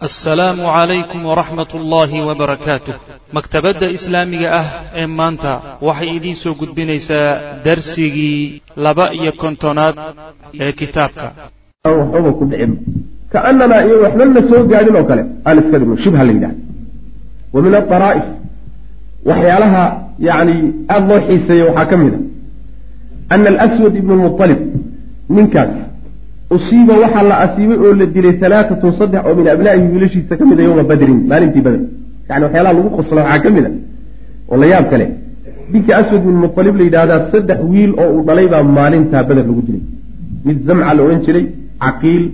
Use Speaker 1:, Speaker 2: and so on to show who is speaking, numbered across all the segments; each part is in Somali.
Speaker 1: assalaamu calaykum waraxmat ullaahi wabarakaatuh maktabadda islaamiga ah ee maanta waxay idiin soo gudbinaysaa darsigii laba iyo kontonaad ee kitaabka.
Speaker 2: Waxbaba ku dhicin. Iyo waxba la soo gaadhin oo kale. Aan iska dhigno shibha la yidhahda wa min aaraa'if waxyaalaha yani aada loo xiiseeya waxaa ka mid a ana alaswad ibnu mualib ninkaas usiiba waxaa la asiibay oo la dilay alaatatun saddex oo min abnaa'ihi wiilashiisa ka mida yowma badrin maalintii bader yani waxyaalaha lagu qosla waxaa ka mid a oo la yaab kale ninka aswad ibnu mualib la yidhaahdaa saddex wiil oo uu dhalay baa maalintaa bader lagu dilay mid zamca la odhan jiray caqiil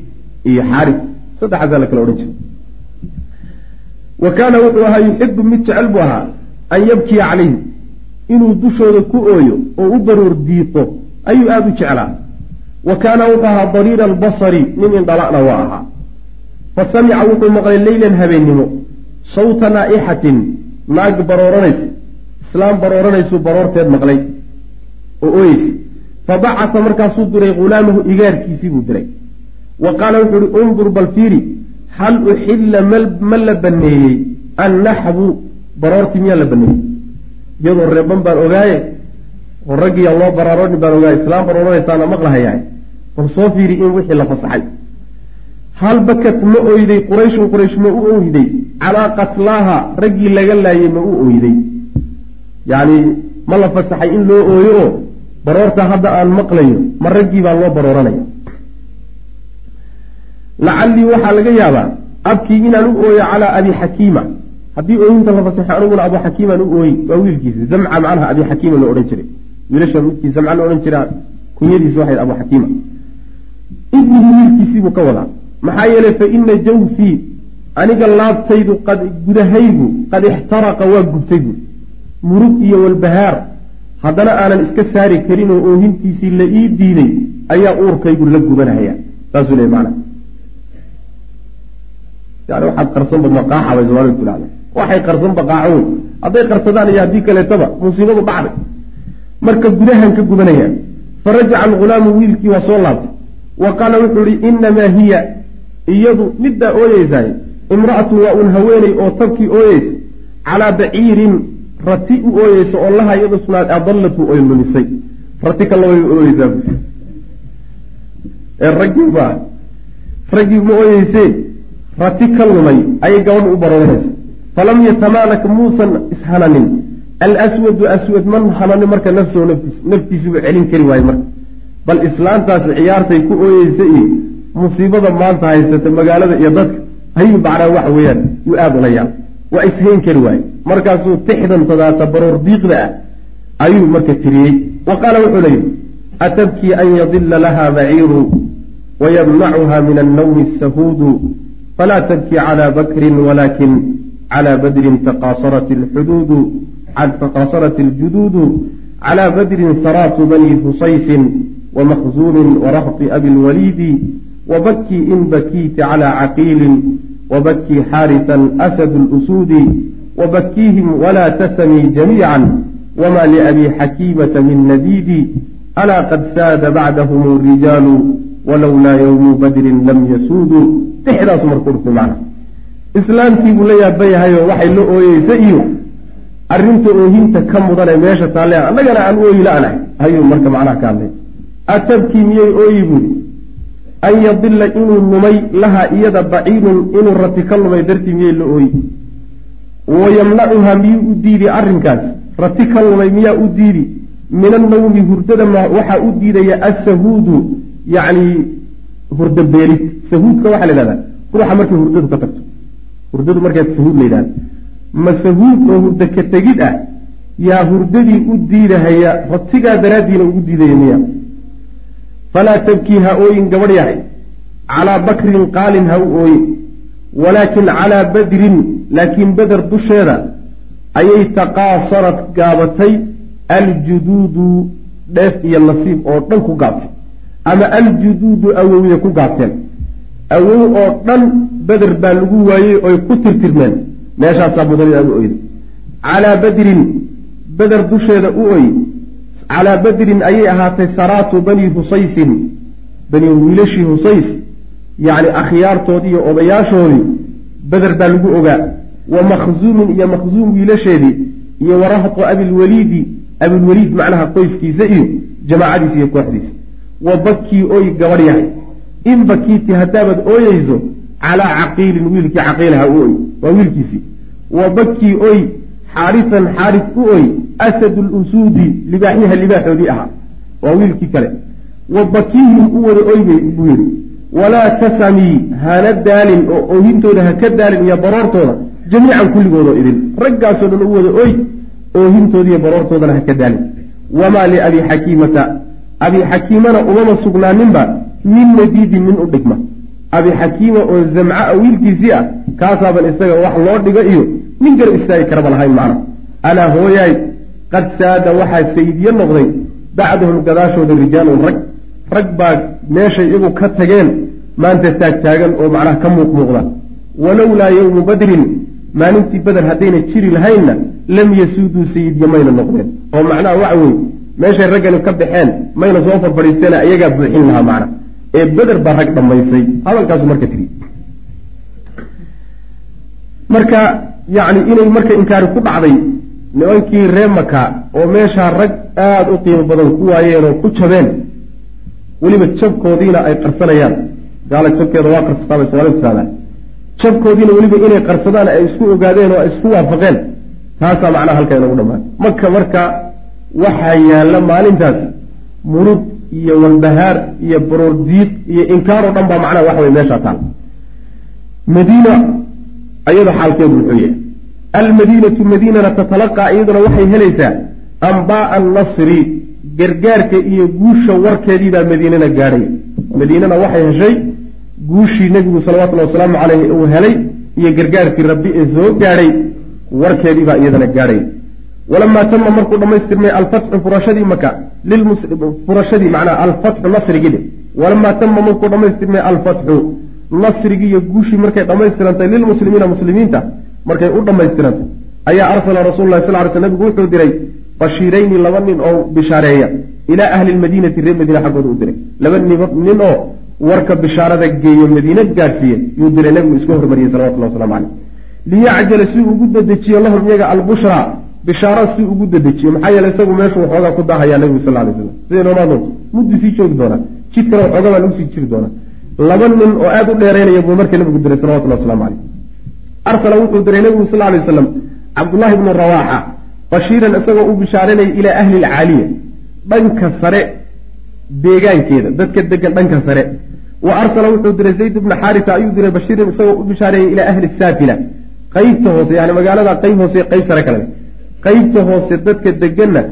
Speaker 2: iyo xaarif saddexaasaa la kala odhan jiray wa kaana wuxuu ahaa yuxibu mid jecel buu ahaa an yabkiya calayhim inuu dushooda ku ooyo oo u baroor diiqo ayuu aada u jeclaa wa kaana wuxuu ahaa dariira albasari nin indhala'na waa ahaa fa samica wuxuu maqlay leylan habeennimo sawta naa'ixatin naag barooranaysa. Islaam barooranaysu baroorteed maqlay oo ooyeysa fa bacata markaasuu diray ghulaamahu igaarkiisii buu diray. Wa qaala wuxuu uhi undur bal fiiri hal uxilla ma la baneeyey annaxbu baroortii miyaa la baneeyey iyadoo reeban baan ogaaye oo raggiya loo baraarooni baan ogaaye islaam barooranaysaana maqlahayaa bal soo fiiri in wixii la fasaxay. Hal bakat ma oyday qurayshun quraysh ma u oyday calaa qatlaaha raggii laga laayay ma u oyday yacni ma la fasaxay in loo ooyo oo baroorta hadda aan maqlayo ma raggii baa loo barooranaya. Lacallii waxaa laga yaabaa abkii inaan u ooyo calaa abi xakiima. Haddii ooyinta la fasaxo aniguna abu xakiimaan u ooyi waa wiilkiisa. Zamca macnaha abi xakiima loo odhan jiray. Wiilasha midkii zamca loo odhan jira kunyadiisa waxay abu xakiima ibnihi wiilkiisiibuu ka wadaa. Maxaa yeelay fa ina jawfii aniga laabtaydu qad gudahaygu qad ixtaraqa waa gubtay buui murug iyo walbahaar haddana aanan iska saari karin oo oohintiisii la ii diiday ayaa uurkaygu la gubanahaya. Saasuu leey maana yani waxaad qarsanba maqaaxa bay somaalidu tidhahda waxay qarsanba qaaco wey. Hadday qarsadaan iyo haddii kaleetaba musiibadu dhacday marka gudahan ka gubanayaan farajaca alghulaamu wiilkii waa soo laabtay wa qaala wuxuu ihi inamaa hiya. Iyadu middaa ooyeysaay imra'atu waa un haweeney oo tabkii ooyeysa calaa baciirin rati u ooyeysa oo laha iyadu sugnaad adallatu oy lumisay. Rati kalla way ooyeysaa ee raggii ma raggii ma ooyeysee rati ka lumay ayay gabadha u barooranaysa falam yatamaalak muusan ishananin. Alswadu aswad man hananin marka nafsahu naftiis naftiisuba celin kari waaye marka bal islaantaasi ciyaartay ku ooyeysa iyo musiibada maanta haysata magaalada iyo dadka ayuu macnaa waxa weeyaan uu aada ula yaab waa ishayn kari waaye. Markaasuu tixdan tadaata baroor diiqda ah ayuu marka tiriyey. Wa qaala wuxuu leyihi atabkii an yadila laha baciiru wayamnacuha min annawmi sahuudu falaa tabkii cala bakrin walakin cala badrin taqaasarat alxuduudu taqaasarat aljuduudu cala badrin saraatu bani husaysin wamakhzuumin warahti abi lwaliidi wabakii in bakiiti cala caqiilin wabakii xaarisan asadu lusuudi wabakiihim walaa tasamii jamiican wama liabi xakiimata min nadiidi alaa qad saada bacdahum rijaalu walowlaa yowmu badrin lam yasuuduu dixdaasu marku dhuftay macna islaamtii buu la yaaban yahayoo waxay la ooyeysa iyo arrinta oohinta ka mudane meesha taalle annagana aan ooyi la-nahay ayuu marka macnaha ka hadlay atabkii miyay ooyi buuri an yadilla inuu lumay laha iyada baciirun inuu rati ka lumay dartii miyay la ooyi. Wayamnacuha miyuu u diidi arrinkaas rati ka lumay miyaa u diidi min annawmi hurdada waxaa u diidaya asahuudu yacni hurda beelid sahuudka waxaa la yidhahdaa ruuxa markay hurdadu ka tagto. Hurdadu markaa sahuud la yidhahda ma sahuud oo hurda ka tegid ah yaa hurdadii u diidahaya ratigaa daraaddiina ugu diidaya miya falaa tabkii ha ooyin gabadh yahay calaa bakrin qaalin ha u ooyin walaakin calaa badrin laakiin beder dusheeda ayay taqaasarat gaabatay aljuduudu dheef iyo nasiib oo dhan ku gaabtay ama aljuduudu awowya ku gaabteen awow oo dhan beder baa lagu waayey oy ku tirtirmeen meeshaasaa mudan inaad u oyday calaa badrin beder dusheeda u oy calaa badrin ayay ahaatay saraatu bani husaysin bani wiilashii husays yacni akhyaartoodii iyo odayaashoodii beder baa lagu ogaa. Wa makhzuumin iyo makhzuum wiilasheedii iyo warahqu abilwaliidi abilwaliid macnaha qoyskiisa iyo jamaacadiisa iyo kooxdiisa. Wa bakii oy gabadh yahay. In bakiiti haddaabad ooyeyso calaa caqiilin wiilkii caqiilaha u oy waa wiilkiisii. Wa bakii oy xaarisan xaaris u oy asadu lusuudi libaaxyaha libaaxoodii ahaa waa wiilkii kale. Wa bakiihim u wada oybay buu yidhi walaa tasamii hana daalin oo oohintooda ha ka daalin iyo baroortooda jamiican kulligoodoo idin. Raggaasoo dhan u wada oy oohintoodiiyo baroortoodana ha ka daalin. Wamaa liabi xakiimata abi xakiimana umama sugnaaninba min madiidin min u dhigma abi xakiima oo zamca wiilkiisii ah kaasaaban isaga wax loo dhigo iyo nin garab istaagi karaba lahayn macna alaa hooyaay qad saada waxaa sayidyo noqday bacdahum gadaashooda rijaalun rag. Rag baa meeshay iyagu ka tageen maanta taagtaagan oo macnaha ka muuqmuuqda. Walowlaa yowmu badrin maalintii beder haddayna jiri lahaynna lam yasuuduu sayidyo mayna noqdeen. Oo macnaha waxa weye meeshay raggani ka baxeen mayna soo farfadhiisteena iyagaa buuxin lahaa macna ee beder baa rag dhammaysay. Hadalkaasu marka tiri. Marka yacni inay marka inkaari ku dhacday nimankii ree maka oo meeshaa rag aada u qiimo badan ku waayeen oo ku jabeen weliba jabkoodiina ay qarsanayaan. Gaala jabkeeda waa qarsataa bay soomaalida tirahdaan jabkoodiina weliba inay qarsadaan ay isku ogaadeen oo ay isku waafaqeen. Taasaa macnaha halkaa inagu dhamaatay maka marka waxaa yaalla maalintaas murug iyo walbahaar iyo baroor diiq iyo inkaaroo dhan baa macnaha waxa wey meeshaa taal. Madiina ayada xaalkeedu muxuu yahay. Almadiinatu madiinana tatalaqaa iyaduna waxay helaysaa ambaaa annasri gargaarka iyo guusha warkeediibaa madiinana gaadhay. Madiinana waxay heshay guushii nebigu salawatullhi wasalaamu caleyhi uu helay iyo gargaarkii rabbi ee soo gaadhay warkeediibaa iyadana gaadhay walamaa tama markuu dhammaystirmay alfatxu furashadii maka furashadii macnaa alfatxu nasrigii walamaa tama markuu dhammaystirmay alfatxu nasrigii iyo guushii markay dhammaystirantay lilmuslimiina muslimiinta markay u dhammaystirantay ayaa arsala rasuulu lahi sal ly sl nabigu wuxuu diray bashiirayni laba nin oo bishaareeya ilaa ahli lmadiinati reer madiina xaggooda u diray laba nin oo warka bishaarada geeyo madiine gaadhsiiye yuu diray nabigu iska hormariyey salawatullah waslamu caleyh liyacjala si ugu dedejiyo lahum iyaga albushraa bishaara si ugu dedejiyo maxaa yeele isagu meeshu waxoogaa ku daahayaa nabigu sal lay slam siday noomaa doonto mudduu sii joogi doonaa. Jidkana waxoogaa baa lagu sii jiri doonaa. Laba nin oo aada u dheereynaya buu marka nabigu diray salawatullah waslamu caleyh arsala wuxuu diray nabigu sal lay waslam cabdullaahi bnu rawaaxa bashiiran isagoo u bishaaranaya ilaa ahli lcaaliya dhanka sare deegaankeeda. Dadka degan dhanka sare. Wa arsala wuxuu diray zayd bna xaarita ayuu diray bashiiran isagoo u bishaareeyay ilaa ahli saafila. Qeybta hoose yani magaalada qeyb hoose qeyb sare kale qeybta hoose dadka deganna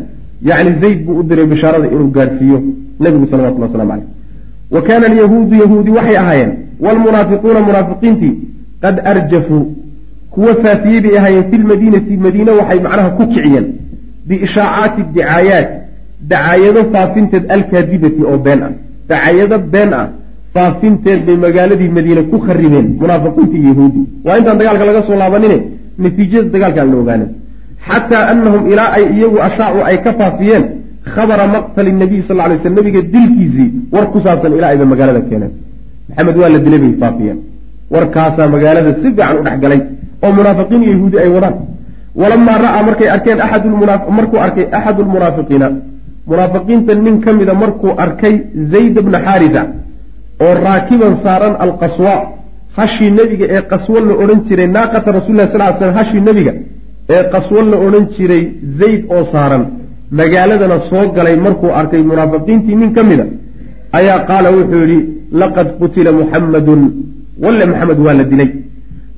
Speaker 2: yani zayd buu u diray bishaarada inuu gaadhsiiyo nabigu salawatullah waslamu caleyh wa kaana alyahuudu yahuudi waxay ahaayeen waalmunaafiquuna munaafiqiintii qad arjafuu kuwa faafiyey bay ahaayeen fi lmadiinati madiine waxay macnaha ku kiciyeen biishaacaati dicaayaat dacaayado faafinteed alkaadibati oo been ah. Dacaayado been ah faafinteed bay magaaladii madiine ku kharibeen munaafiqiinta iyo yahuudi. Waa intaan dagaalka laga soo laabanine natiijada dagaalka aan la ogaanin xataa anahum ilaa ay iyagu ashaacu ay ka faafiyeen khabara maqtali nabiy sal ly sl nabiga dilkiisii war ku saabsan ilaa ayba magaalada keeneen. Maxamed waa la dilay bay faafiyeen. Warkaasaa magaalada si fiican u dhex galay oo munaafiqiin iyo yahuudi ay wadaan. Walamaa ra'aa markay arkeen markuu arkay axadu lmunaafiqiina munaafiqiinta nin ka mida markuu arkay zayd bna xaarisa oo raakiban saaran alqaswa hashii nebiga ee qaswo la odhan jiray naaqata rasulilah sal l slam hashii nebiga ee qaswo la odhan jiray zayd oo saaran magaaladana soo galay markuu arkay munaafiqiintii nin ka mida ayaa qaala wuxuu yidhi laqad qutila muxammadun walle maxamed waa la dilay.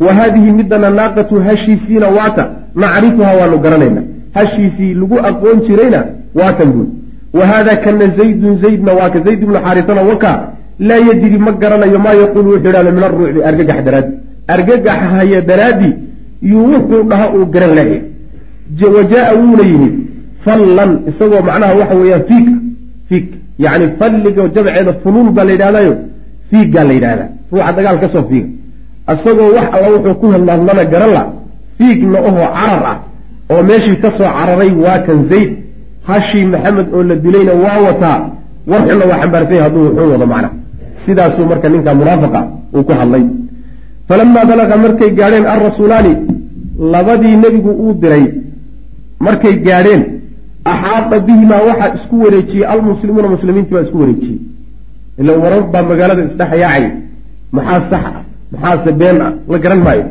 Speaker 2: Wa haadihi midana naaqatu hashiisiina waata nacrifuha waanu garanayna hashiisii lagu aqoon jirayna waatan buul wa haada kana zaydun zaydna waa ka zayd ibnu xaarisana waka laa yadri ma garanayo maa yaquulu wuxuu idhahda min aruucbi argagax daraadi argagax haya daraaddi yuu wuxuu dhaha uu garan lahay. Wa jaa wuuna yimid. Fallan isagoo macnaha waxa weeyaan fiig fiig. Yacni falliga jamceeda fuluul baa la yidhahdayo fiiggaa la yidhahdaa ruuxa dagaal ka soo fiiga. Isagoo wax alla wuxuu ku hadlaadlana garan la fiigna ohoo carar ah oo meeshii ka soo cararay waa kan zayd. Hashii maxamed oo la dilayna waa wataa. War xunna waa xambaarsanya hadduu wuxuu wado macna. Sidaasuu marka ninka munaafiqa uu ku hadlay falamaa balaqa markay gaadheen alrasuulaani labadii nebigu uu diray. markay gaadheen axaada bihimaa waxaa isku wareejiyey almuslimuuna muslimiintii baa isku wareejiyey ila warar baa magaalada isdhexyaacay maxaa sax ah maxaase been ah la garan maayo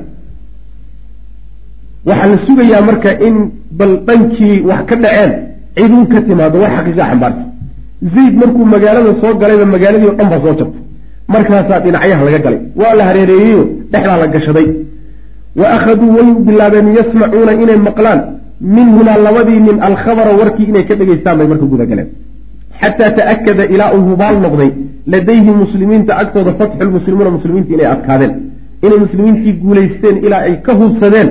Speaker 2: waxaa la sugayaa marka in bal dhankii wax ka dhaceen ciduun ka timaado wax xaqiiqa xambaarsan zayd markuu magaalada soo galayba magaaladii o dhan baa soo jabtay markaasaa dhinacyaha laga galay. Waa la hareereeyeyo dhexdaa la gashaday. Wa akhaduu way bilaabeen yasmacuuna inay maqlaan. Minhumaa labadii nin alkhabara warkii inay ka dhegaystaan bay marka gudagaleen. Xataa ta'akada ilaa uu hubaal noqday ladayhi muslimiinta agtooda fatxu lmuslimuuna muslimiinta inay adkaadeen. Inay muslimiintii guulaysteen ilaa ay ka hubsadeen.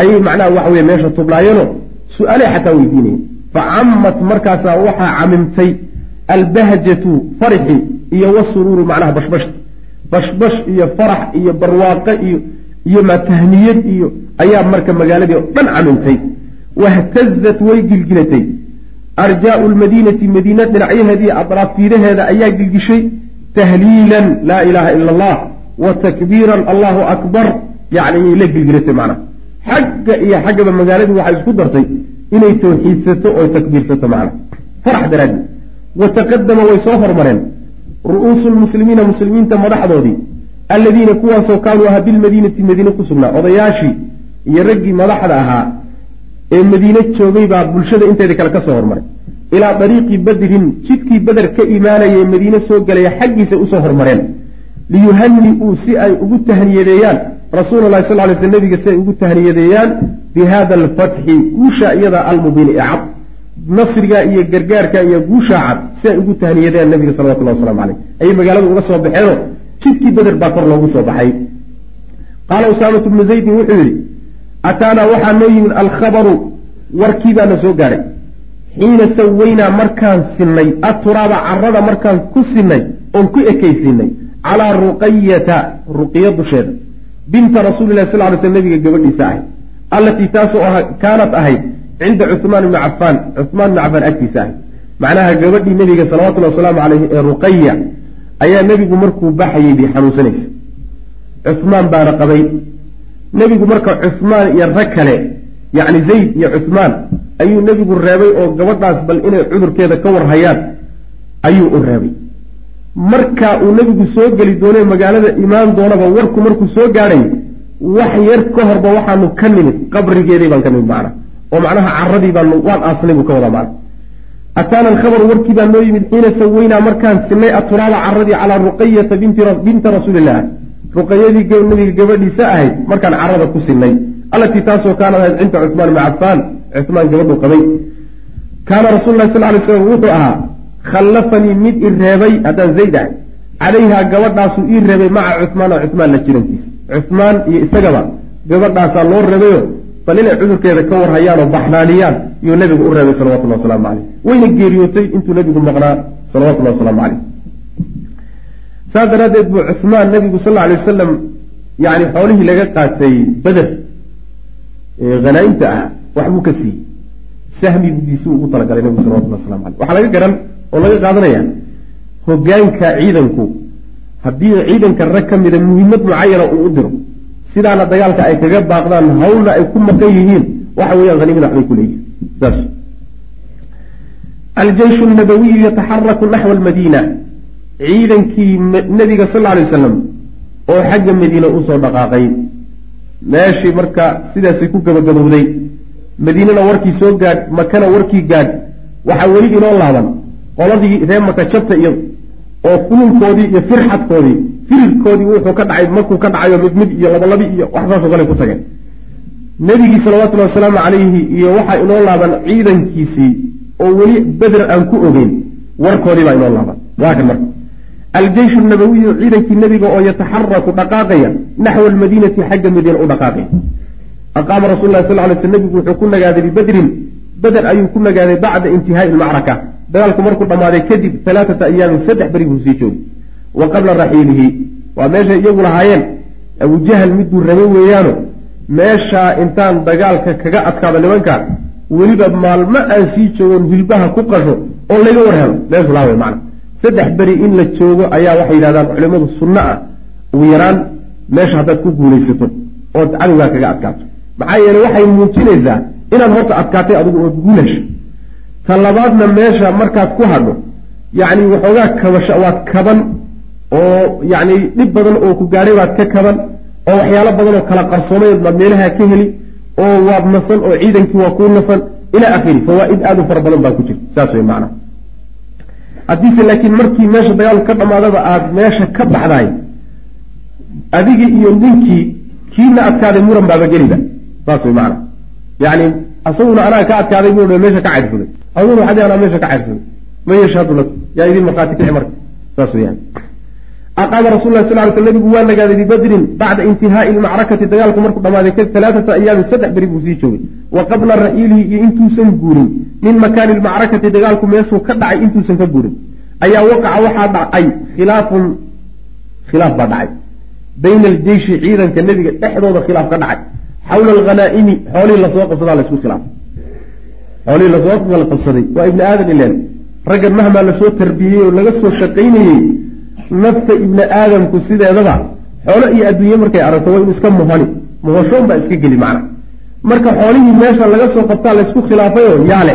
Speaker 2: Ayay macnaha waxa weye meesha tublaayeenoo su'aaley xataa weydiinayeen. Facammat markaasaa waxaa camimtay albahjatu farxi iyo wasuruuru macnaha bashbashta bashbash iyo farax iyo barwaaqo iyo iyo matahniyad iyo ayaa marka magaaladii oo dhan camimtay wahtazat way gilgilatay arjaau lmadiinati madiina dhinacyaheeda iyo adraaf fiidaheeda ayaa gilgishay tahliilan laa ilaaha ila allah wa takbiiran allahu akbar yani la gilgilatay macnaha xagga iyo xaggaba magaaladii waxay isku dartay inay tawxiidsato oo takbiirsato macnaha farax daraadii wa taqadama way soo hormareen ru'uusu lmuslimiina muslimiinta madaxdoodii alladiina kuwaasoo kaanuu ahaa bilmadiinati madiine ku sugnaa odayaashii iyo raggii madaxda ahaa ee madiine joogay baa bulshada inteeda kale ka soo hormaray ilaa dariiqi badrin jidkii beder ka imaanaya madiine soo galaya xaggiisa u soo hormareen liyuhani-uu si ay ugu tahniyadeeyaan rasuula lahi sal lay sl nabiga si ay ugu tahniyadeeyaan bi hada alfatxi guusha iyada almubiini ee cad nasriga iyo gargaarka iyo guushaa cad si ugu tahniyadeeyaan nabiga salawatullah waslamu caleyh ayay magaalada uga soo baxeenoo jidkii beder baa kor loogu soo baxay. Qaala usaamatu bnu zaydin wuxuu yidhi ataanaa waxaa noo yimid alkhabaru? Warkii baana soo gaadhay xiina sawaynaa markaan sinnay aturaaba carada markaan ku sinnay oon ku ekaysiinay calaa ruqayata ruqiya dusheeda. Binta rasuulilahi sal ly sl nabiga gabadhiisa ahayd allatii taasoo kaanat ahayd cinda cuhmaan ibni cafaan cuhmaan ibni cafaan agtiisa ahayd macnaha gabadhii nebiga salawatullhi wasalaamu caleyhi ee ruqaya ayaa nebigu markuu baxayay bay xanuunsanaysa. Cuhmaan baana qabay nebigu marka cuhmaan iyo rag kale yacni zayd iyo cuhmaan ayuu nebigu reebay oo gabadhaas bal inay cudurkeeda ka warhayaan ayuu u reebay. Marka uu nebigu soo geli doonee magaalada imaan doonaba warku markuu soo gaadhay wax yar ka horba waxaanu ka nimid qabrigeedii baan ka nimid macna oo macnaha caradii baanu waan aasnay buu ka wadaa macna ataana alkhabaru warkii baa noo yimid xiina sawaynaa markaan sinay aturaaba caradii calaa ruqayata binta rasuulilah ruqayadii nabiga gabadhiisa ahayd markaan carada ku sinay allatii taasoo kaanad ahayd cinda cuhmaan ibni cafaan cuhmaan gabadhuu qabay. Kaana rasul lahi sal lay slam wuxuu ahaa khallafanii mid i reebay haddaan zayd ahay calayhaa gabadhaasuu ii reebay maca cuhmaana cuhmaan la jirankiisa. Cuhmaan iyo isagaba gabadhaasaa loo reebayo bal inay cudurkeeda ka warhayaan oo baxnaaniyaan iyuu nabigu u reebay salawatullahi wasalaamu caleyh wayna geeriyootay intuu nabigu maqnaa salawatullahi wasalaamu caleyh saas daraaddeed buu cuhmaan nabigu sal alla alay wasalam yani xoolihii laga qaatay beder hanaaimta ah waxbuu ka siiyey. Sahmigiisuu ugu talagalay nabigu salawatullah waslamu aleyh waxaa laga garan oo laga qaadanaya hogaanka ciidanku. Haddii ciidanka rag ka mida muhiimad mucayana uu u diro sidaana dagaalka ay kaga baaqdaan hawlna ay ku maqan yihiin waxa weeyaan haniimada waxbay ku leeyihiin saas. Aljeyshu nabawiyu yataxaraku naxwa almadiina. Ciidankii nabiga sal alay wasalam oo xagga madiina u soo dhaqaaqay. Meeshii marka sidaasay ku gabagabowday madiinana warkii soo gaadh makana warkii gaadh waxaa weli inoo laaban. Qoladii ree maka jabta iyadu oo fululkoodii iyo firxadkoodii firirkoodii wuxuu ka dhacay markuu ka dhacayo mid mid iyo labalabi iyo wax kale ku tageen. Nebigii salawatullahi wasalaamu calayhi iyo waxaa inoo laaban ciidankiisii oo weli beder aan ku ogeyn warkoodii baa inoo laaban waa marka aljeyshu nabawiyu ciidankii nebiga oo yataxaraku dhaqaaqaya naxwa almadiinati xagga madiina u dhaqaaqaya. Aqaama rasul lah sal lay sl nebigu wuxuu ku nagaaday bibedrin beder ayuu ku nagaaday bacda intihaai lmacraka dagaalku markuu dhammaaday kadib alaaata ayaamin saddex beri buu sii joogay wa qabla raxiilihi waa meeshay iyagu lahaayeen. Abujahal miduu rabay weeyaano meeshaa intaan dagaalka kaga adkaado nimanka weliba maalmo aan sii joogon hilbaha ku qasho oo layga war helo. Meeshu laawe macna. Saddex beri in la joogo ayaa waxay yidhahdaan culimadu sunno ah. Ugu yaraan meesha haddaad ku guulaysato ood cadowgaa kaga adkaato. Maxaa yeeley waxay muujinaysaa inaad horta adkaatay adigu ood guulasho ta labaadna meesha markaad ku hadho yacni waxoogaa kabasho waad kaban oo yacni dhib badan oo ku gaadhay baad ka kaban oo waxyaalo badan oo kala qarsoomay baad meelaha ka heli oo waad nasan oo ciidankii waa kuu nasan ilaa akhiri fawaa-id aada u fara badan baa ku jirta saas wey macnaha haddiise laakiin markii meesha dagaalku ka dhamaadaba aada meesha ka baxdaay adigii iyo ninkii kiina adkaaday muran baaba geliba saas wey macnaha yacni asaguna anaa ka adkaaday buu meesha ka caydsaday aduna waxadi anaa meesha ka caydsaday ma yashhadu lakum yaa idin markhaati kici marka saas weyaan aqaama rasul lah sal ly sl nabigu waa nagaaday bibadrin bacda intihaai lmacrakati dagaalku markuu dhamaaday alaaata ayaamin saddex beri buu sii joogay wa qabla raxiilihi iyo intuusan guurin min makaani lmacrakati dagaalku meeshuu ka dhacay intuusan ka guurin ayaa waqaca waxaa dhacay khilaafun khilaaf baa dhacay bayna aljeyshi ciidanka nebiga dhexdooda khilaaf ka dhacay xawla alghanaa'imi xoolihii la soo qabsadaa laysku khilaafay xoolihii la soo qabsaday waa ibni aadan ilen raggan mahmaa la soo tarbiyeyey oo laga soo shaqaynayey nafta ibni aadamku sideedaba xoolo iyo adduunye markay aragto waa inu iska muhani. Muhashoon baa iska geli macna. Marka xoolihii meesha laga soo qabtaa laysku khilaafayoo yaale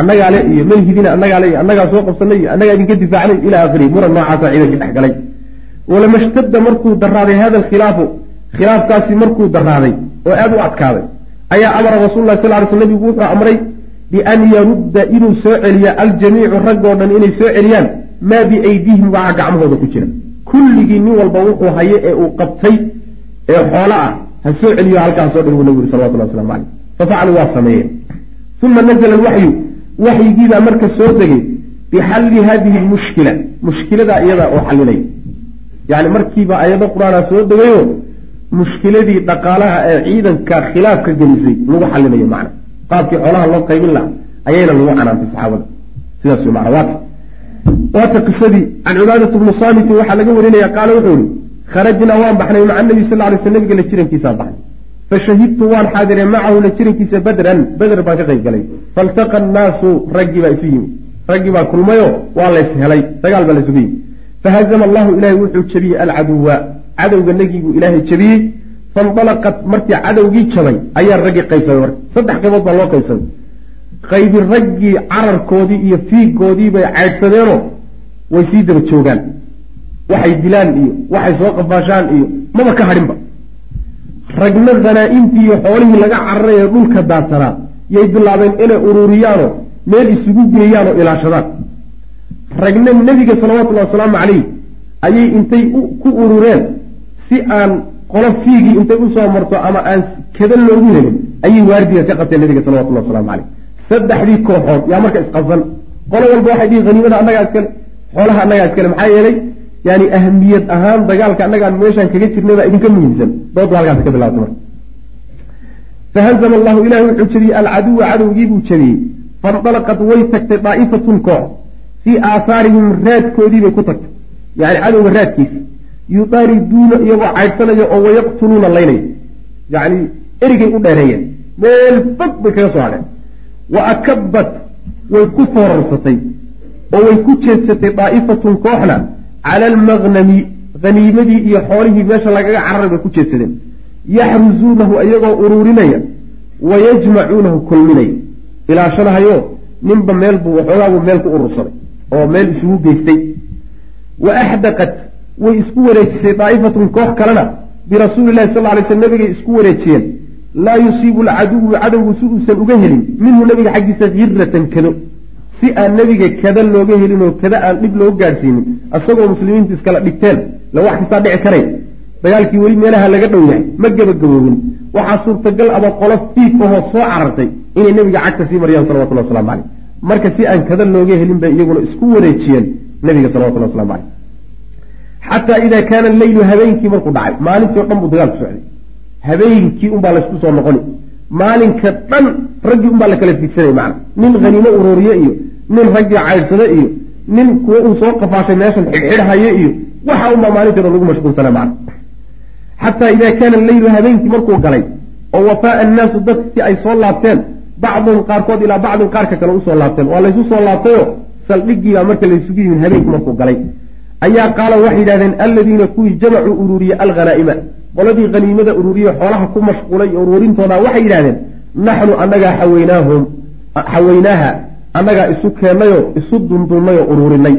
Speaker 2: annagaa le iyo malhidina annagaa le iyo annagaa soo qabsanay iyo annagaa idinka difaacnay ilaa akhirihi muran noocaasa ciidankii dhex galay. Walama shtadda markuu daraaday hada alkhilaafu khilaafkaasi markuu daraaday oo aada u adkaaday ayaa amara rasuulu lah sal ly sl nabigu wuxuu amray bian yarudda inuu soo celiya aljamiicu raggoo dhan inay soo celiyaan maa biaydihim waxa gacmahooda ku jira. Kulligii nin walba wuxuu haye ee uu qabtay ee xoolo ah ha soo celiyo halkaasoo dhan buu nabigu yuri salawatullah waslamu caleyh fafacaluu waa sameeyeen. Uma nazla alwaxyu waxyigiibaa marka soo degay bixalli hadihi lmushkila mushkiladaa iyadaa oo xalinaya yani markiiba ayado qur'aanaa soo degayo mushkiladii dhaqaalaha ee ciidanka khilaafka gelisay lagu xalinayo macna. Qaabkii xoolaha loo qaybin lahaa ayayna lagu canaantay saxaabada. Sidaas wey macna waata waata qisadii can cibaadati bnu saamitin waxaa laga warinaya qaala wuxuu ihi kharajnaa waan baxnay maca nabi sal lay sl nabiga la jirankiisaan baxnay fashahidtu waan xaadiray macahu la jirankiisa badran beder baan ka qayb galay faltaqa annaasu raggii baa isu yimi. Raggii baa kulmayo waa lays helay dagaal baa laysugu yimi. Fahazama allahu ilaahay wuxuu jabiyey alcaduwa. Cadowga nagiibuu ilaahay jabiyey. Faindalaqat markii cadowgii jabay ayaa raggii qaybsamay marka. Saddex qaybood baa loo qaybsamay qaybi raggii cararkoodii iyo fiigoodii bay caydhsadeenoo way sii daba joogaan. Waxay dilaan iyo waxay soo qafaashaan iyo maba ka hadhinba. Ragna hanaa-imtii iyo xoolihii laga cararay ee dhulka daadsanaa yay bilaabeen inay ururiyaanoo meel isugu geeyaan oo ilaashadaan. Ragna nebiga salawatullahi wasalaamu calayh ayay intay ku urureen si aan qolo fiigii intay u soo marto ama aan kada loogu helin. Ayay waardiga ka qabteen nebiga salawatullahi waslamu caleyh saddexdii kooxood yaa marka isqabsan. Qolo walba waxay dhihi haniimada annagaa iskale xoolaha annagaa iskale maxaa yeelay yani ahamiyad ahaan dagaalka annagaan meeshaan kaga jirnay baa idinka muhiimsan. Doodba halkaas ka bilaabta marka. Fahazama allahu ilahi wuxuu jabiyey alcaduwa cadowgiibuu jabiyey. Faindalaqat way tagtay daa'ifatun koox. Fii aahaarihim raadkoodiibay ku tagtay. Yani cadowga raadkiisa. Yudaariduuna iyagoo caydhsanaya oo wayaqtuluuna laynaya. Yani erigay u dheereeyeen. Meel fog bay kaga soo hadheen wa akabat way ku foorarsatay oo way ku jeedsatay daa'ifatun kooxna cala almaqnami haniimadii iyo xoolihii meesha lagaga cararay bay ku jeedsadeen. Yaxrusuunahu iyagoo uruurinaya wa yajmacuunahu kulminaya ilaashanahayo ninba meel buu waxoogaabuu meel ku urursaday oo meel isugu geystay. Wa axdaqat way isku wareejisay daa'ifatun koox kalena birasuuli llahi sal ly sl nabigay isku wareejiyeen laa yusiibu alcaduwu cadowgu si uusan uga helin minhu nabiga xaggiisa hiratan kado. Si aan nebiga kada looga helin oo kada aan dhib looga gaadhsiinin isagoo muslimiintu iskala dhigteen la wax kastaa dhici karay. Dagaalkii weli meelaha laga dhow yahay ma gebagaboobin waxaa suurtagal aba qolo fiig ahoo soo carartay inay nebiga cagta sii mariyaan salawatullah waslamu caleyh marka si aan kada looga helin bay iyaguna isku wareejiyeen nebiga salawatullah waslamu caleyh xataa idaa kaana leylu habeenkii markuu dhacay maalintii o dhan buu dagaalku socday habeenkii unbaa laysku soo noqoni. Maalinka dhan raggii unbaa la kala figsanay macna. Nin haniimo uruuriye iyo nin raggii caydsade iyo nin kuwa uu soo qafaashay meeshan xidhxidhahaye iyo waxa unbaa maalinteeda lagu mashquulsana macna. Xataa idaa kaana leylu habeenkii markuu galay oo wafaa annaasu dadkii ay soo laabteen bacduhum qaarkood ilaa bacdin qaarka kale u soo laabteen. Waa laysu soo laabtayo saldhigiibaa marka laysugu yimin habeenkii markuu galay. Ayaa qaala waxay yidhahdeen alladiina kuwii jamacuu ururiye alghanaa'ima qoladii haniimada ururiye xoolaha ku mashquulay uruurintooda waxay yidhahdeen naxnu annagaa xaweynaahum xaweynaaha annagaa isu keennayoo isu dundunnayoo uruurinay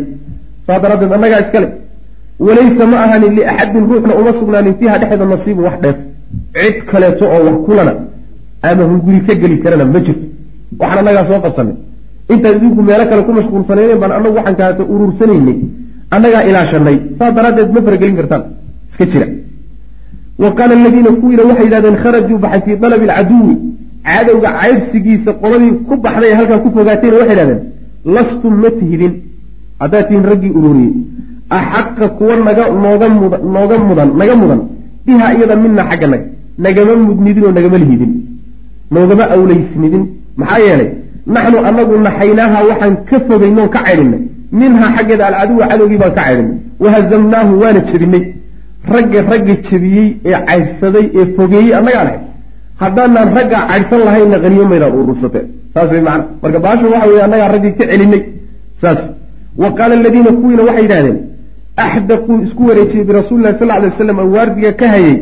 Speaker 2: saa daraaddeed annagaa iskale walaysa ma ahanin liaxadin ruuxna uma sugnaanin fiiha dhexeeda nasiibu wax dheef cid kaleeto oo wax kulana ama hunguri ka geli karana ma jirto. Waxaan annagaa soo qabsanay. Intaad idinku meelo kale ku mashquulsanayneen baan annagu waxaan kaata uruursanaynay annagaa ilaashanay saas daraaddeed ma faragelin kartaan. Iska jira wa qaala aladiina kuwiina waxay yidhahdeen kharajuu baxay fii dalabi alcaduwi cadowga caybsigiisa qoladii ku baxday ee halkaa ku fogaatayna waxay yidhahdeen lastum ma tihidin haddaad tihin raggii ururiyey axaqa kuwa naga nooga mudan nooga mudan naga mudan biha iyada mina xagga naga nagama mudnidin oo nagama lihidin noogama awleysnidin maxaa yeelay naxnu anagu naxaynaaha waxaan ka fogaynoo ka caydhinay minhaa xaggeeda alcaduwa cadowgii baan ka caydhinay wahazamnaahu waana jebinay ragga ragga jebiyey ee caydhsaday ee fogeeyey annagaan ahay. Haddaanaan raggaa caydhsan lahayna haniyo maydaan urursateen saas way macana marka baasha waxa weye annagaa raggii ka celinay. Saas. Wa qaala aladiina kuwiina waxay yidhahdeen axdaquu isku wareejiyey birasuuli lahi sal ly waslam oo waardiga ka hayay.